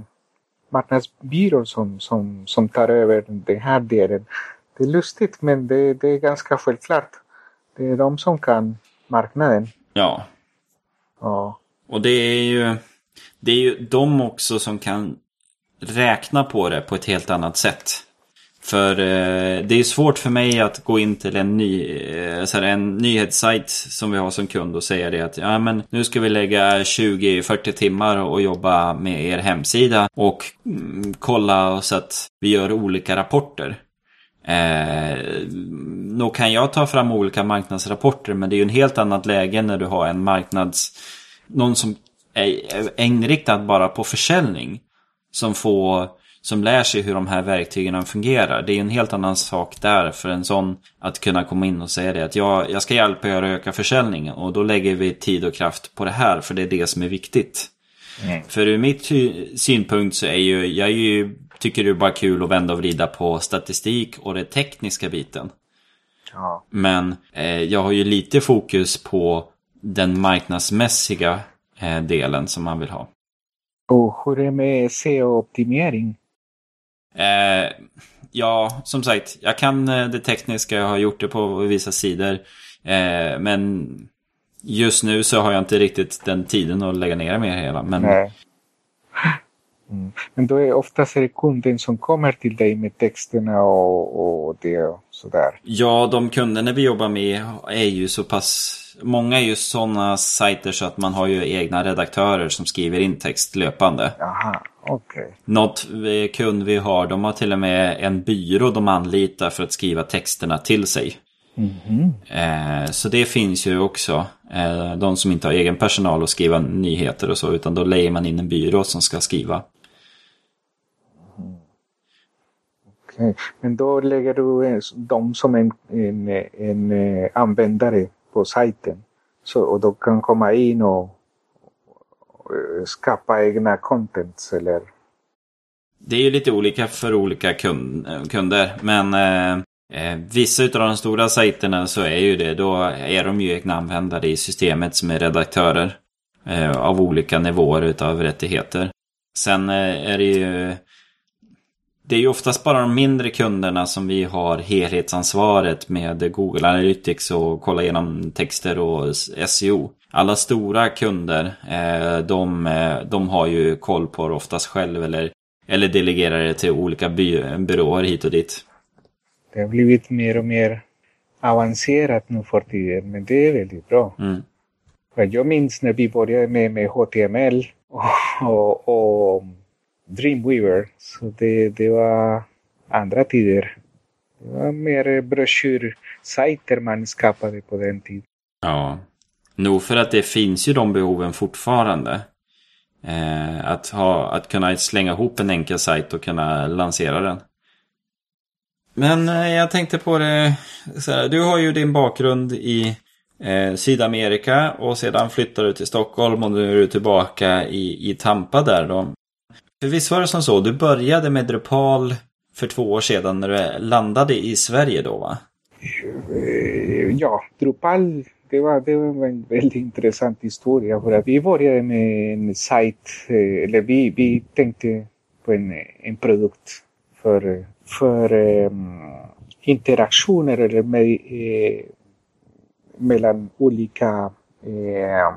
marknadsbyrån som, som, som tar över den här delen. Det är lustigt men det, det är ganska självklart. Det är de som kan marknaden.
Ja.
Ja.
Och det är ju det är ju de också som kan räkna på det på ett helt annat sätt. För eh, det är svårt för mig att gå in till en, ny, eh, så här, en nyhetssajt som vi har som kund och säga det att ja, men nu ska vi lägga 20-40 timmar och jobba med er hemsida och mm, kolla så att vi gör olika rapporter. Eh, nog kan jag ta fram olika marknadsrapporter men det är ju en helt annat läge när du har en marknads... Någon som är inriktad bara på försäljning. Som får som lär sig hur de här verktygen fungerar. Det är en helt annan sak där för en sån att kunna komma in och säga det att jag, jag ska hjälpa er att öka försäljningen och då lägger vi tid och kraft på det här för det är det som är viktigt. Mm. För ur mitt synpunkt så är ju, jag är ju, tycker det är bara kul att vända och vrida på statistik och den tekniska biten.
Ja.
Men eh, jag har ju lite fokus på den marknadsmässiga eh, delen som man vill ha.
Och hur är det med SEO-optimering?
Eh, ja, som sagt, jag kan eh, det tekniska, jag har gjort det på vissa sidor. Eh, men just nu så har jag inte riktigt den tiden att lägga ner det hela. Men...
Nej. Mm. Men då är oftast är det kunden som kommer till dig med texterna och, och det och sådär.
Ja, de kunderna vi jobbar med är ju så pass Många är ju sådana sajter så att man har ju egna redaktörer som skriver in text löpande.
Jaha, okej. Okay.
Något kund vi har, de har till och med en byrå de anlitar för att skriva texterna till sig.
Mm
-hmm. Så det finns ju också. Eh, de som inte har egen personal att skriva nyheter och så, utan då lejer man in en byrå som ska skriva.
Mm. Okej, okay. men då lägger du dem som en, en, en eh, användare på sajten. Så, och de kan komma in och, eh, skapa egna contents eller?
Det är ju lite olika för olika kund, eh, kunder. Men eh, eh, vissa av de stora sajterna så är ju det. Då är de ju egna användare i systemet som är redaktörer. Eh, av olika nivåer utav rättigheter. Sen eh, är det ju det är ju oftast bara de mindre kunderna som vi har helhetsansvaret med Google Analytics och kolla igenom texter och SEO. Alla stora kunder, eh, de, eh, de har ju koll på det oftast själv eller, eller delegerar det till olika by byråer hit och dit.
Det har blivit mer och mer avancerat nu för tiden, men det är väldigt bra.
Mm.
Jag minns när vi började med, med HTML och, och, och Dreamweaver. Så det, det var andra tider. Det var mer broschyrsajter man skapade på den tiden.
Ja. Nog för att det finns ju de behoven fortfarande. Eh, att, ha, att kunna slänga ihop en enkel sajt och kunna lansera den. Men eh, jag tänkte på det, här, du har ju din bakgrund i eh, Sydamerika och sedan flyttade du till Stockholm och nu är du tillbaka i, i Tampa där då. För visst var det som så, du började med Drupal för två år sedan när du landade i Sverige då va?
Ja, Drupal det var, det var en väldigt intressant historia. För att vi började med en sajt, eh, eller vi, vi tänkte på en, en produkt för, för um, interaktioner eller med, eh, mellan olika eh,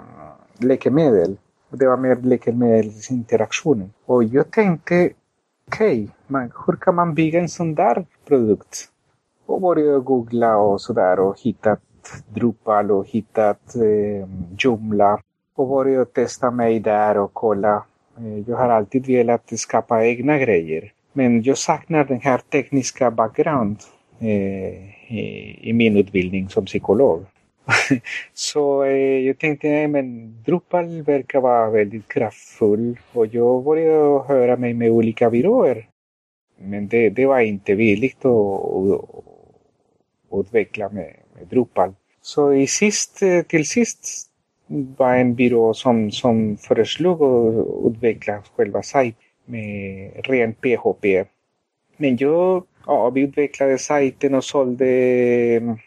läkemedel. Det var mer läkemedelsinteraktionen. Och jag tänkte, okej, okay, hur kan man bygga en sån där produkt? Och började googla och sådär och hittat Drupal och hittat eh, Joomla och började testa mig där och kolla. Eh, jag har alltid velat skapa egna grejer. Men jag saknar den här tekniska bakgrund eh, i, i, min utbildning som psykolog. Så eh, jag tänkte, nej men Drupal verkar vara väldigt kraftfull och jag började höra mig med olika byråer. Men det, det var inte billigt att utveckla med, med Drupal. Så i sist, till sist var en byrå som, som föreslog att utveckla själva sajten med ren PHP. Men jag, ja, vi utvecklade sajten och sålde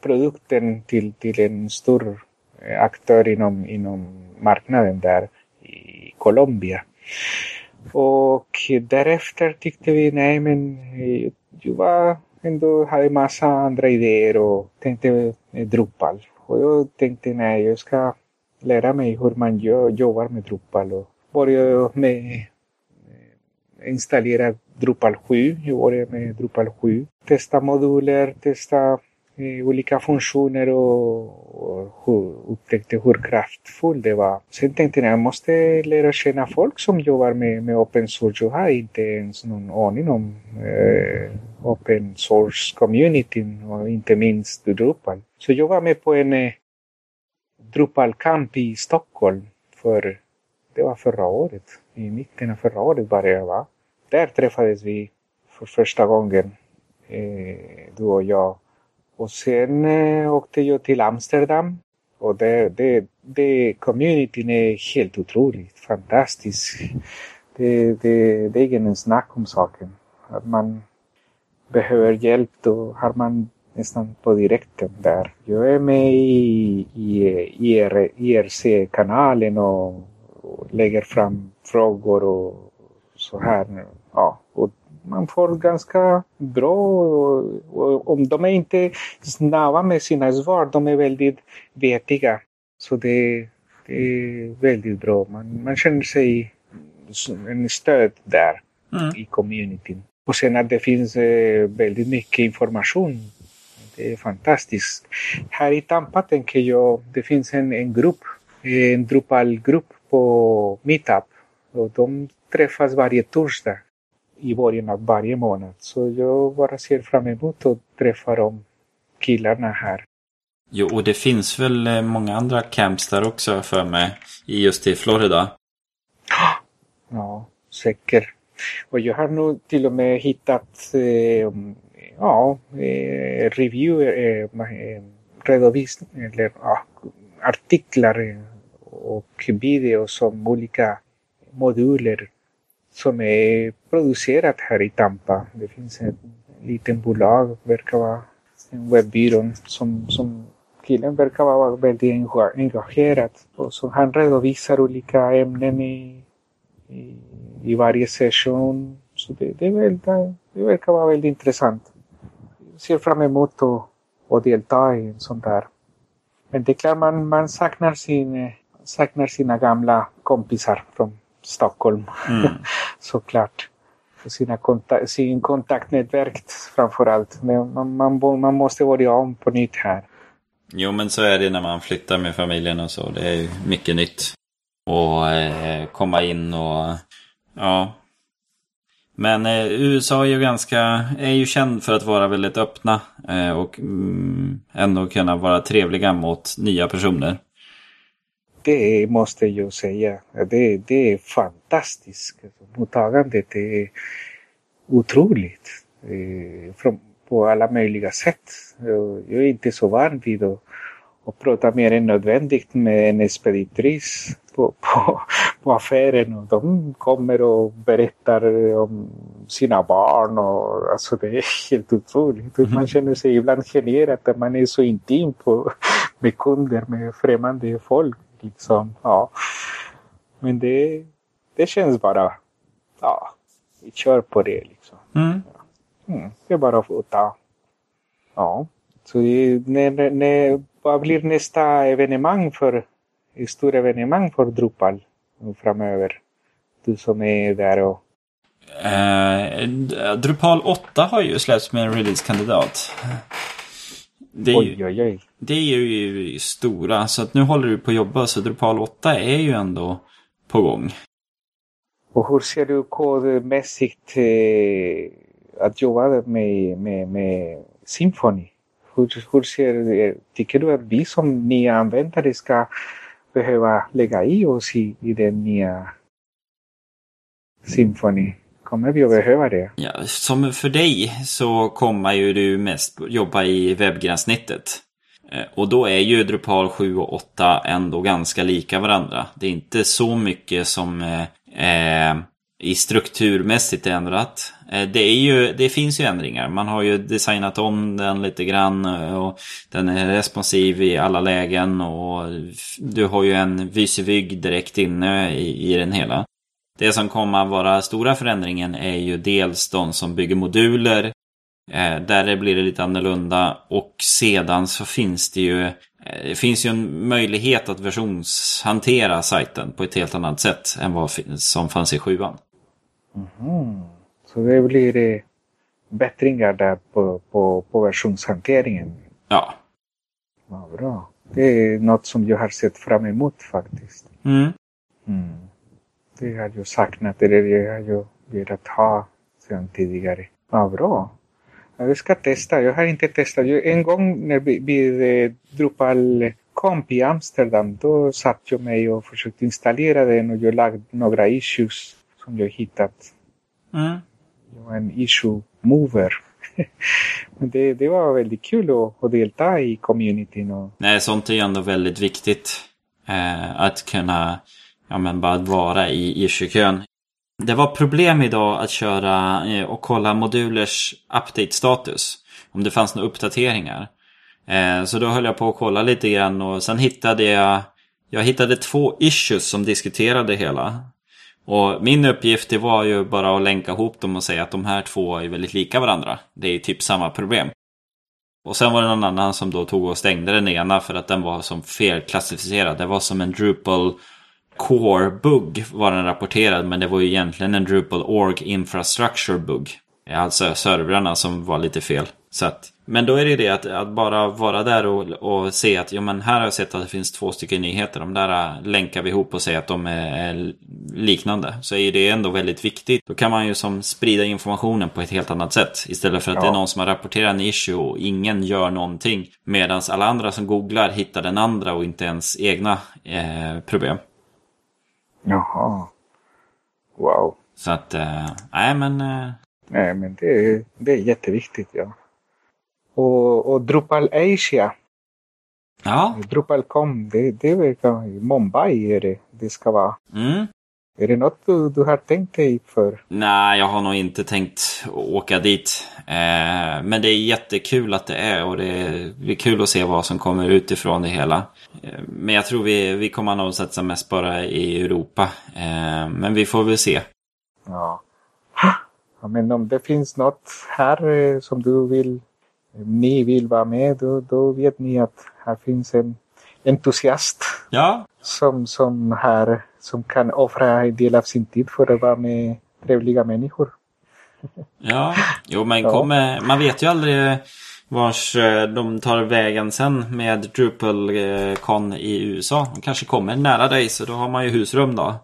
produkten till, till en stor eh, aktör inom, inom marknaden där i Colombia. Och därefter tyckte vi, nej men eh, jag var ändå hade massa andra idéer och tänkte eh, Drupal. Och jag tänkte nej, jag ska lära mig hur man gör, jobbar med Drupal och började med installera Drupal 7. Jag började med Drupal 7. Testa moduler, testa eh, olika funktioner och, och upptäckte hur kraftfull det var. Sen tänkte jag jag måste lära känna folk som jobbar med, med open source. Jag har inte ens någon aning om eh, open source communityn och inte minst Drupal. Så jag var med på en eh, Drupal camp i Stockholm för det var förra året. I mitten av förra året var jag va? Där träffades vi för första gången, eh, du och jag. Och sen eh, åkte jag till Amsterdam. Och det, det, det communityn är helt otroligt fantastisk. Det, det, det är ingen snack om saken. Att man behöver hjälp då har man nästan på direkten där. Jag är med i, i IRC-kanalen och, och lägger fram frågor och så här. Ja, man får ganska bra och, och om de är inte snabba med sina svar, de är väldigt vettiga. Så det, det är väldigt bra. Man, man känner sig en stöd där mm. i communityn. Och sen att det finns eh, väldigt mycket information. Det är fantastiskt. Här i Tampa tänker jag, det finns en, en grupp, en Drupal-grupp på Meetup. Och de träffas varje torsdag i början av varje månad. Så jag bara ser fram emot att träffa de killarna här.
Jo, och det finns väl eh, många andra camps där också för mig, just i Florida.
Ja, säkert. Och jag har nog till och med hittat eh, ja, eh, reviewer, eh, eller ja, artiklar och videos om olika moduler som är producerat här i Tampa. Det finns ett litet bolag, verkar vara en webbyrå som, som killen verkar vara väldigt engagerad. Och så han redovisar olika ämnen i, i, i varje session. Så det, det, väldigt, det verkar vara väldigt intressant. Jag ser fram emot att, att en sån där. Men det är man, man saknar, sin, saknar sina gamla kompisar från Stockholm. Mm. Såklart. Sina kontak sin kontaktnätverk framförallt. Men man, man, man måste börja om på nytt här.
Jo men så är det när man flyttar med familjen och så. Det är ju mycket nytt. Och eh, komma in och ja. Men eh, USA är ju ganska, är ju känd för att vara väldigt öppna eh, och mm, ändå kunna vara trevliga mot nya personer.
Det måste jag säga. Det, det är fantastiskt. Mottagandet är otroligt. Eh, från, på alla möjliga sätt. Jag är inte så van vid att, att prata mer än nödvändigt med en expeditris på, på, på affären och de kommer och berättar om sina barn och alltså det är helt otroligt. Mm. Man känner sig ibland generad att man är så intim på, med kunder, med främmande folk. Liksom. Ja. Men det, det känns bara, ja, vi kör på det liksom. Mm. Mm, det är bara att ta. Ja. Så när, när, vad blir nästa evenemang för, stor evenemang för Drupal framöver? Du som är där och
Uh, Drupal 8 har ju släppts med en releasekandidat. Det oj, ju, oj, oj. Det är ju stora, så att nu håller du på att jobba så Drupal 8 är ju ändå på gång.
Och hur ser du kodmässigt eh, att jobba med, med, med Symfony? Hur, hur ser tycker du att vi som nya användare ska behöva lägga i oss i, i den nya Symfony? Kommer vi att behöva det?
Ja, som för dig så kommer ju du mest jobba i webbgränssnittet. Eh, och då är ju Drupal 7 och 8 ändå ganska lika varandra. Det är inte så mycket som eh, eh i strukturmässigt ändrat. Eh, det, är ju, det finns ju ändringar. Man har ju designat om den lite grann och den är responsiv i alla lägen och du har ju en Vysevygg direkt inne i, i den hela. Det som kommer att vara stora förändringen är ju dels de som bygger moduler. Eh, där blir det lite annorlunda och sedan så finns det ju eh, det finns ju en möjlighet att versionshantera sajten på ett helt annat sätt än vad som fanns i sjuan.
Mm. Så det blir det bättringar där på, på, på versionshanteringen?
Ja.
ja. Bra. Det är något som jag har sett fram emot faktiskt. Mm. Mm. Det har jag saknat, det har jag velat ha sedan tidigare. Ja, bra. Jag ska testa. Jag har inte testat. En gång när vi, vid Drupal Comp i Amsterdam, då satt jag mig och försökte installera den och jag lagt några issues som jag hittat. Mm. Jag var en issue mover. Men det, det var väldigt kul att, att delta i communityn. Och...
Nej, sånt är ju ändå väldigt viktigt. Eh, att kunna ja, men bara vara i issue-kön. Det var problem idag att köra eh, och kolla modulers update-status. Om det fanns några uppdateringar. Eh, så då höll jag på att kolla lite grann och sen hittade jag Jag hittade två issues som diskuterade hela. Och min uppgift det var ju bara att länka ihop dem och säga att de här två är väldigt lika varandra. Det är typ samma problem. Och sen var det någon annan som då tog och stängde den ena för att den var som felklassificerad. Det var som en Drupal core-bugg var den rapporterad men det var ju egentligen en Drupal org infrastructure bugg. Alltså servrarna som var lite fel. Så att, men då är det det att, att bara vara där och, och se att jo, men här har jag sett att det finns två stycken nyheter. De där länkar vi ihop och säger att de är, är liknande. Så är det ändå väldigt viktigt. Då kan man ju som sprida informationen på ett helt annat sätt. Istället för att ja. det är någon som har rapporterat en issue och ingen gör någonting. Medan alla andra som googlar hittar den andra och inte ens egna eh, problem.
Jaha. Wow.
Så att, äh, nej men... Äh...
Nej men det är, det är jätteviktigt ja. Och, och Drupal Asia.
Ja.
Drupalcom, det, det verkar Mumbai är det det ska vara. Mm. Är det något du, du har tänkt dig för?
Nej, jag har nog inte tänkt åka dit. Eh, men det är jättekul att det är och det är, det är kul att se vad som kommer utifrån det hela. Eh, men jag tror vi, vi kommer nog satsa mest bara i Europa. Eh, men vi får väl se.
Ja. ja. Men om det finns något här eh, som du vill, ni vill vara med, då, då vet ni att här finns en entusiast.
Ja.
Som, som, här, som kan offra en del av sin tid för att vara med trevliga människor.
Ja, jo men ja. Kommer, man vet ju aldrig vars eh, de tar vägen sen med DrupalCon i USA. De kanske kommer nära dig så då har man ju husrum då.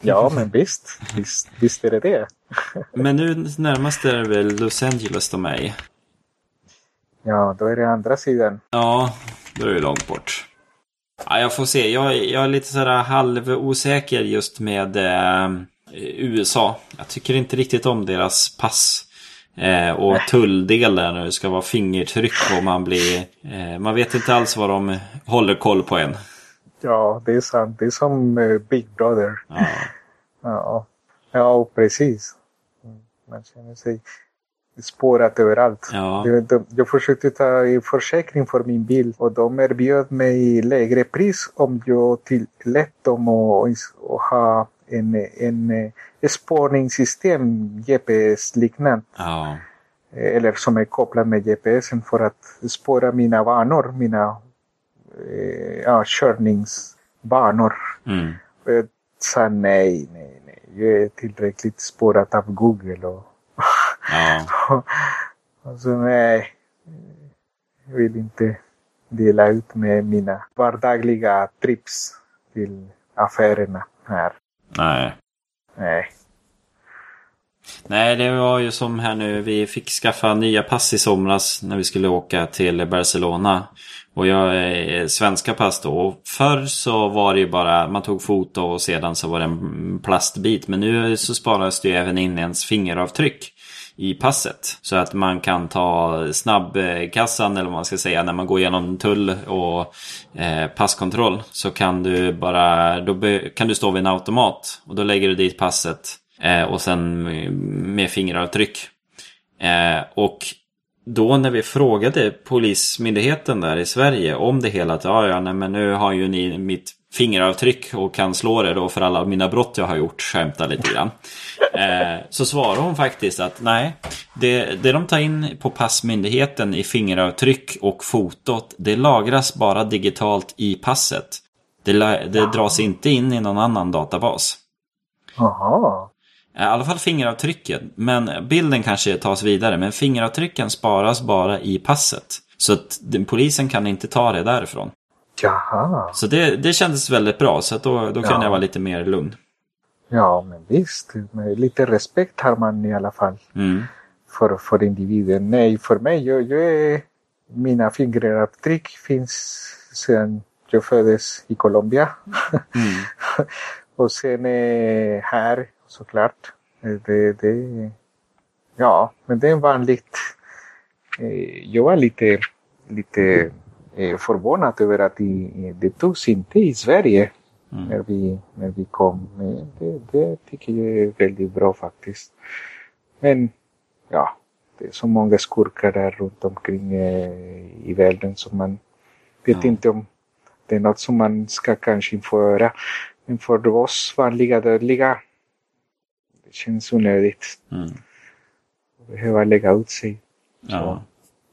Ja men visst, visst, visst är det det.
men nu närmast är det väl Los Angeles de är i?
Ja, då är det andra sidan.
Ja, då är det långt bort. Ja, jag får se. Jag, jag är lite sådär halvosäker just med eh, USA. Jag tycker inte riktigt om deras pass. Eh, och tulldelen när det ska vara fingertryck och man blir... Eh, man vet inte alls vad de håller koll på en.
Ja, det är sant. Det är som eh, Big Brother.
Ja.
Ja, ja precis. Mm, Man känner sig spårat överallt.
Ja.
Jag, de, jag försökte ta en försäkring för min bil och de erbjöd mig lägre pris om jag tillät dem att, att ha en, en, en spårningssystem, GPS-liknande,
Ja.
eller som är kopplad med GPSen för att spåra mina vanor, mina eh, ja, körningsbanor.
Mm.
Jag sa nej, nej, nej. Jag är tillräckligt spårat av Google och,
Ja.
och så nej. Jag vill inte dela ut med mina vardagliga trips till affärerna här.
Nej.
Nej.
Nej, det var ju som här nu. Vi fick skaffa nya pass i somras när vi skulle åka till Barcelona. Och jag är svenska pass då. Och förr så var det ju bara, man tog foto och sedan så var det en plastbit. Men nu så sparas det ju även in ens fingeravtryck i passet. Så att man kan ta snabbkassan eller vad man ska säga när man går igenom tull och eh, passkontroll. Så kan du bara, då be, kan du stå vid en automat och då lägger du dit passet. Eh, och sen med fingeravtryck. Eh, och då när vi frågade Polismyndigheten där i Sverige om det hela. Att ja, ja, nej, men nu har ju ni mitt fingeravtryck och kan slå det då för alla mina brott jag har gjort. Skämta lite grann. Eh, så svarar hon faktiskt att nej. Det, det de tar in på passmyndigheten i fingeravtryck och fotot. Det lagras bara digitalt i passet. Det, det dras inte in i någon annan databas.
Jaha.
I alla fall fingeravtrycken. Men bilden kanske tas vidare. Men fingeravtrycken sparas bara i passet. Så att polisen kan inte ta det därifrån.
Jaha.
Så det, det kändes väldigt bra. Så att då, då kunde
Ja.
jag vara lite mer lugn.
Ja, men visst. Med lite respekt har man i alla fall
Mm.
för, för individen. Nej, för mig, jag, jag är, mina fingeravtryck finns sedan jag föddes i Colombia.
Mm.
Och sen eh, här såklart. Det, det, ja, men det är vanligt. Eh, jag var lite, lite förvånad över att det, det togs inte i Sverige
Mm.
när, vi, när vi kom. Det, det tycker jag är väldigt bra faktiskt. Men ja, det är så många skurkar där runt omkring eh, i världen som man vet
Ja.
inte om det är något som man ska kanske införa. Men för oss vanliga dödliga, det känns onödigt
Mm.
behöva lägga ut sig.
Ja.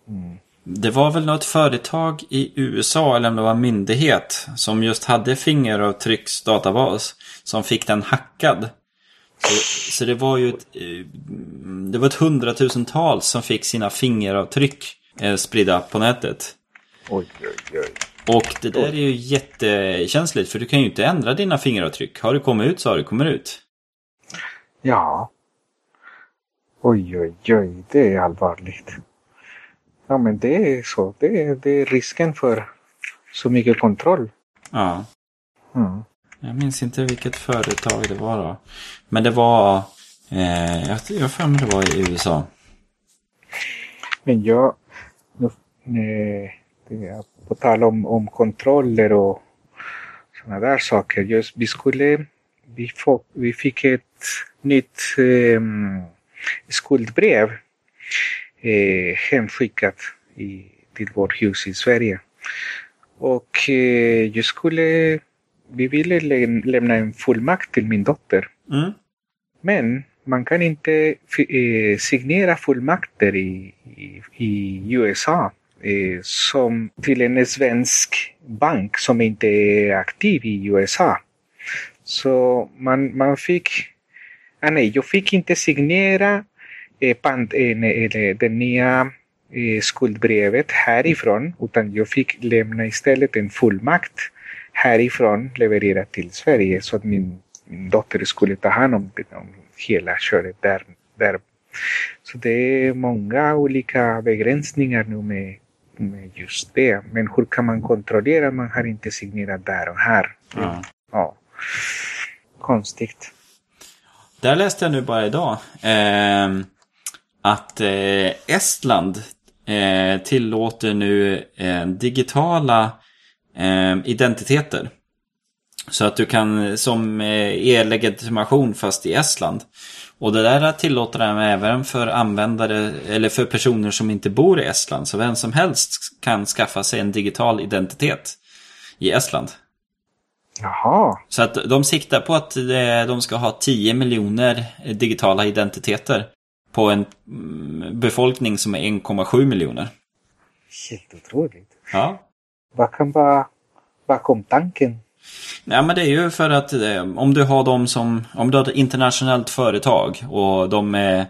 Mm.
Det var väl något företag i USA eller om det var en myndighet som just hade fingeravtrycksdatabas som fick den hackad. Så, så det var ju ett, eh, det var ett hundratusentals som fick sina fingeravtryck eh, spridda på nätet.
Oj, oj, oj.
Och det där är ju jättekänsligt för du kan ju inte ändra dina fingeravtryck. Har du kommit ut så har du kommit ut.
Ja. Oj, oj, oj, det är allvarligt. Ja, men det är så. Det är, det är risken för så mycket kontroll.
Ja.
Mm.
Jag minns inte vilket företag det var då. Men det var... Eh, jag jag för mig det var i USA.
Men jag, det är på tal om, om kontroller och sådana där saker. Just, vi skulle, vi, få, vi fick ett nytt eh, skuldbrev eh, hemskickat i, till vårt hus i Sverige. Och eh, jag skulle, vi ville lä- lämna en fullmakt till min dotter.
Mm.
Men man kan inte eh, signera fullmakter i, i, i USA eh, som till en svensk bank som inte är aktiv i USA. Så man, man fick... Ah, nej, jag fick inte signera eh, pant, eh, nej, eller det nya eh, skuldbrevet härifrån utan jag fick lämna istället en fullmakt härifrån levererat till Sverige så att min, min dotter skulle ta hand om, om hela köret där, där. Så det är många olika begränsningar nu med med just det. Men hur kan man kontrollera att man har inte signerat där och här?
Ja.
Ja. Konstigt.
Där läste jag nu bara idag eh, att eh, Estland eh, tillåter nu eh, digitala eh, identiteter. Så att du kan som eh, e-legitimation fast i Estland. Och det där tillåter de även för användare eller för personer som inte bor i Estland. Så vem som helst kan skaffa sig en digital identitet i Estland.
Jaha.
Så att de siktar på att eh, de ska ha 10 miljoner digitala identiteter på en mm, befolkning som är 1,7 miljoner.
Helt otroligt.
Ja.
Vad kan vara bakom tanken?
Ja men det är ju för att eh, om du har dem som, om du har ett internationellt företag och de är,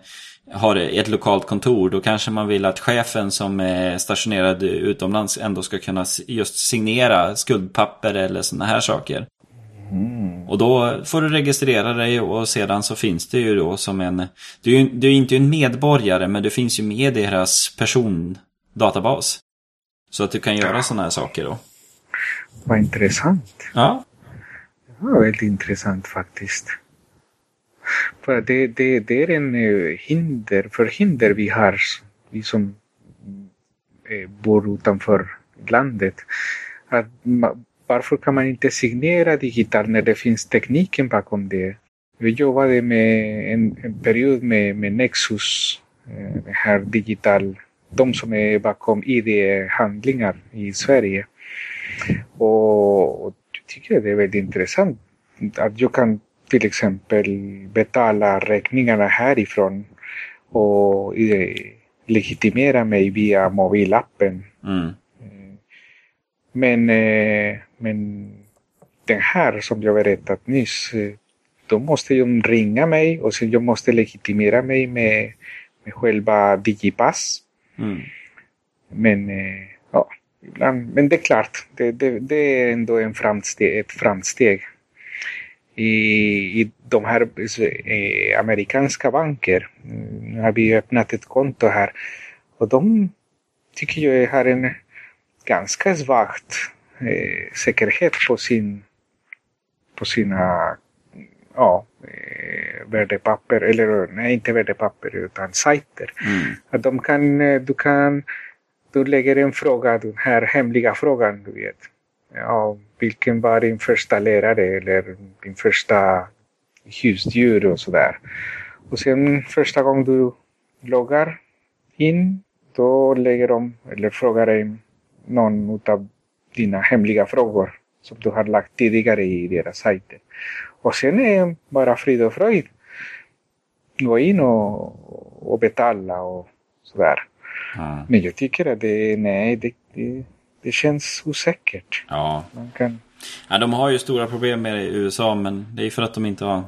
har ett lokalt kontor då kanske man vill att chefen som är stationerad utomlands ändå ska kunna just signera skuldpapper eller sådana här saker. Och då får du registrera dig och sedan så finns det ju då som en... Du är ju du är inte en medborgare men du finns ju med i deras persondatabas. Så att du kan göra sådana här saker då.
Vad intressant.
Ja.
Ja, väldigt intressant faktiskt. För det, det, det är en eh, hinder, förhinder vi har, vi som eh, bor utanför landet. Att varför kan man inte signera digitalt när det finns tekniken bakom det? Vi jobbade med en, en period med, med Nexus, eh, det här digital, de som är bakom ID-handlingar i Sverige. Och, och jag tycker det är väldigt intressant att jag kan till exempel betala räkningarna härifrån och eh, legitimera mig via mobilappen.
Mm.
Men, eh, men den här som jag berättat nyss, eh, då måste de ringa mig och sen jag måste legitimera mig med, med själva Digipass.
Mm.
Men, eh, ja, ibland, men det är klart, det, det, det är ändå en framsteg, ett framsteg. I, I de här eh, amerikanska banker, nu har vi öppnat ett konto här och de tycker jag har en ganska svagt eh, säkerhet på sin på sina ja, eh, värdepapper, eller nej inte värdepapper utan sajter.
Mm.
Att de kan, eh, du kan, du lägger en fråga, den här hemliga frågan, du vet. Ja, vilken var din första lärare eller din första husdjur och sådär. Och sen första gången du loggar in, då lägger de, eller frågar dig någon av dina hemliga frågor som du har lagt tidigare i deras sajter. Och sen är bara frid och fröjd. Gå in och, och betala och sådär.
Ja.
Men jag tycker att det, nej, det, det, det känns osäkert.
ja.
Man kan,
Ja, de har ju stora problem med det i USA men det är för att de inte har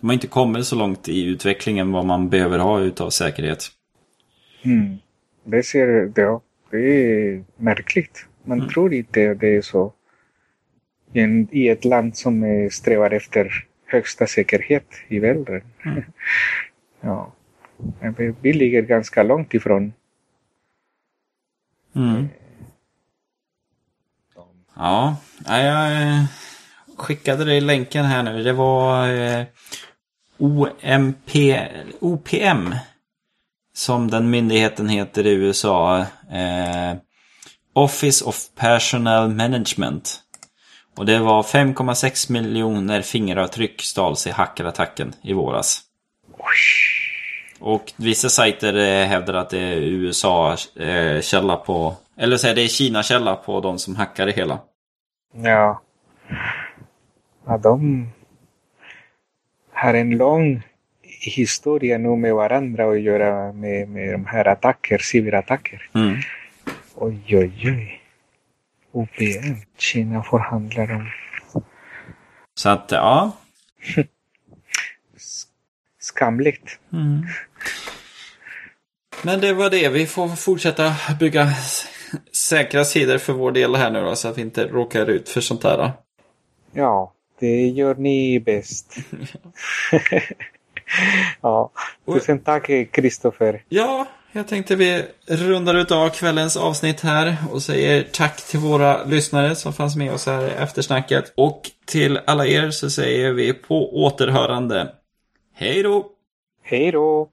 De har inte kommit så långt i utvecklingen vad man behöver ha utav säkerhet.
mm, det ser, det, det är märkligt. Man tror inte det är så. I, en, I ett land som eh, strävar efter högsta säkerhet i världen. ja. Men vi, vi ligger ganska långt ifrån.
Mm. Ja, ja, jag eh, skickade dig länken här nu. Det var eh, OMP, OPM som den myndigheten heter i USA. Eh, Office of Personal Management. Och det var 5,6 miljoner fingeravtryck stals i hackerattacken i våras. Och vissa sajter eh, hävdar att det är USA-källa på... Eller säga det är Kina-källa på de som hackar det hela.
Ja. ja de har en lång historia nu med varandra att göra med, med de här attacker, cyberattacker.
Mm.
Oj, oj, oj. OPM, Kina förhandlar om
Så att, ja.
skamligt.
Mm. Men det var det. Vi får fortsätta bygga säkra sidor för vår del här nu då, så att vi inte råkar ut för sånt där. Då.
Ja, det gör ni bäst. ja, tusen tack Kristoffer.
Ja, jag tänkte vi rundar ut av kvällens avsnitt här och säger tack till våra lyssnare som fanns med oss här i eftersnacket. Och till alla er så säger vi på återhörande. Hej då!
Hej då!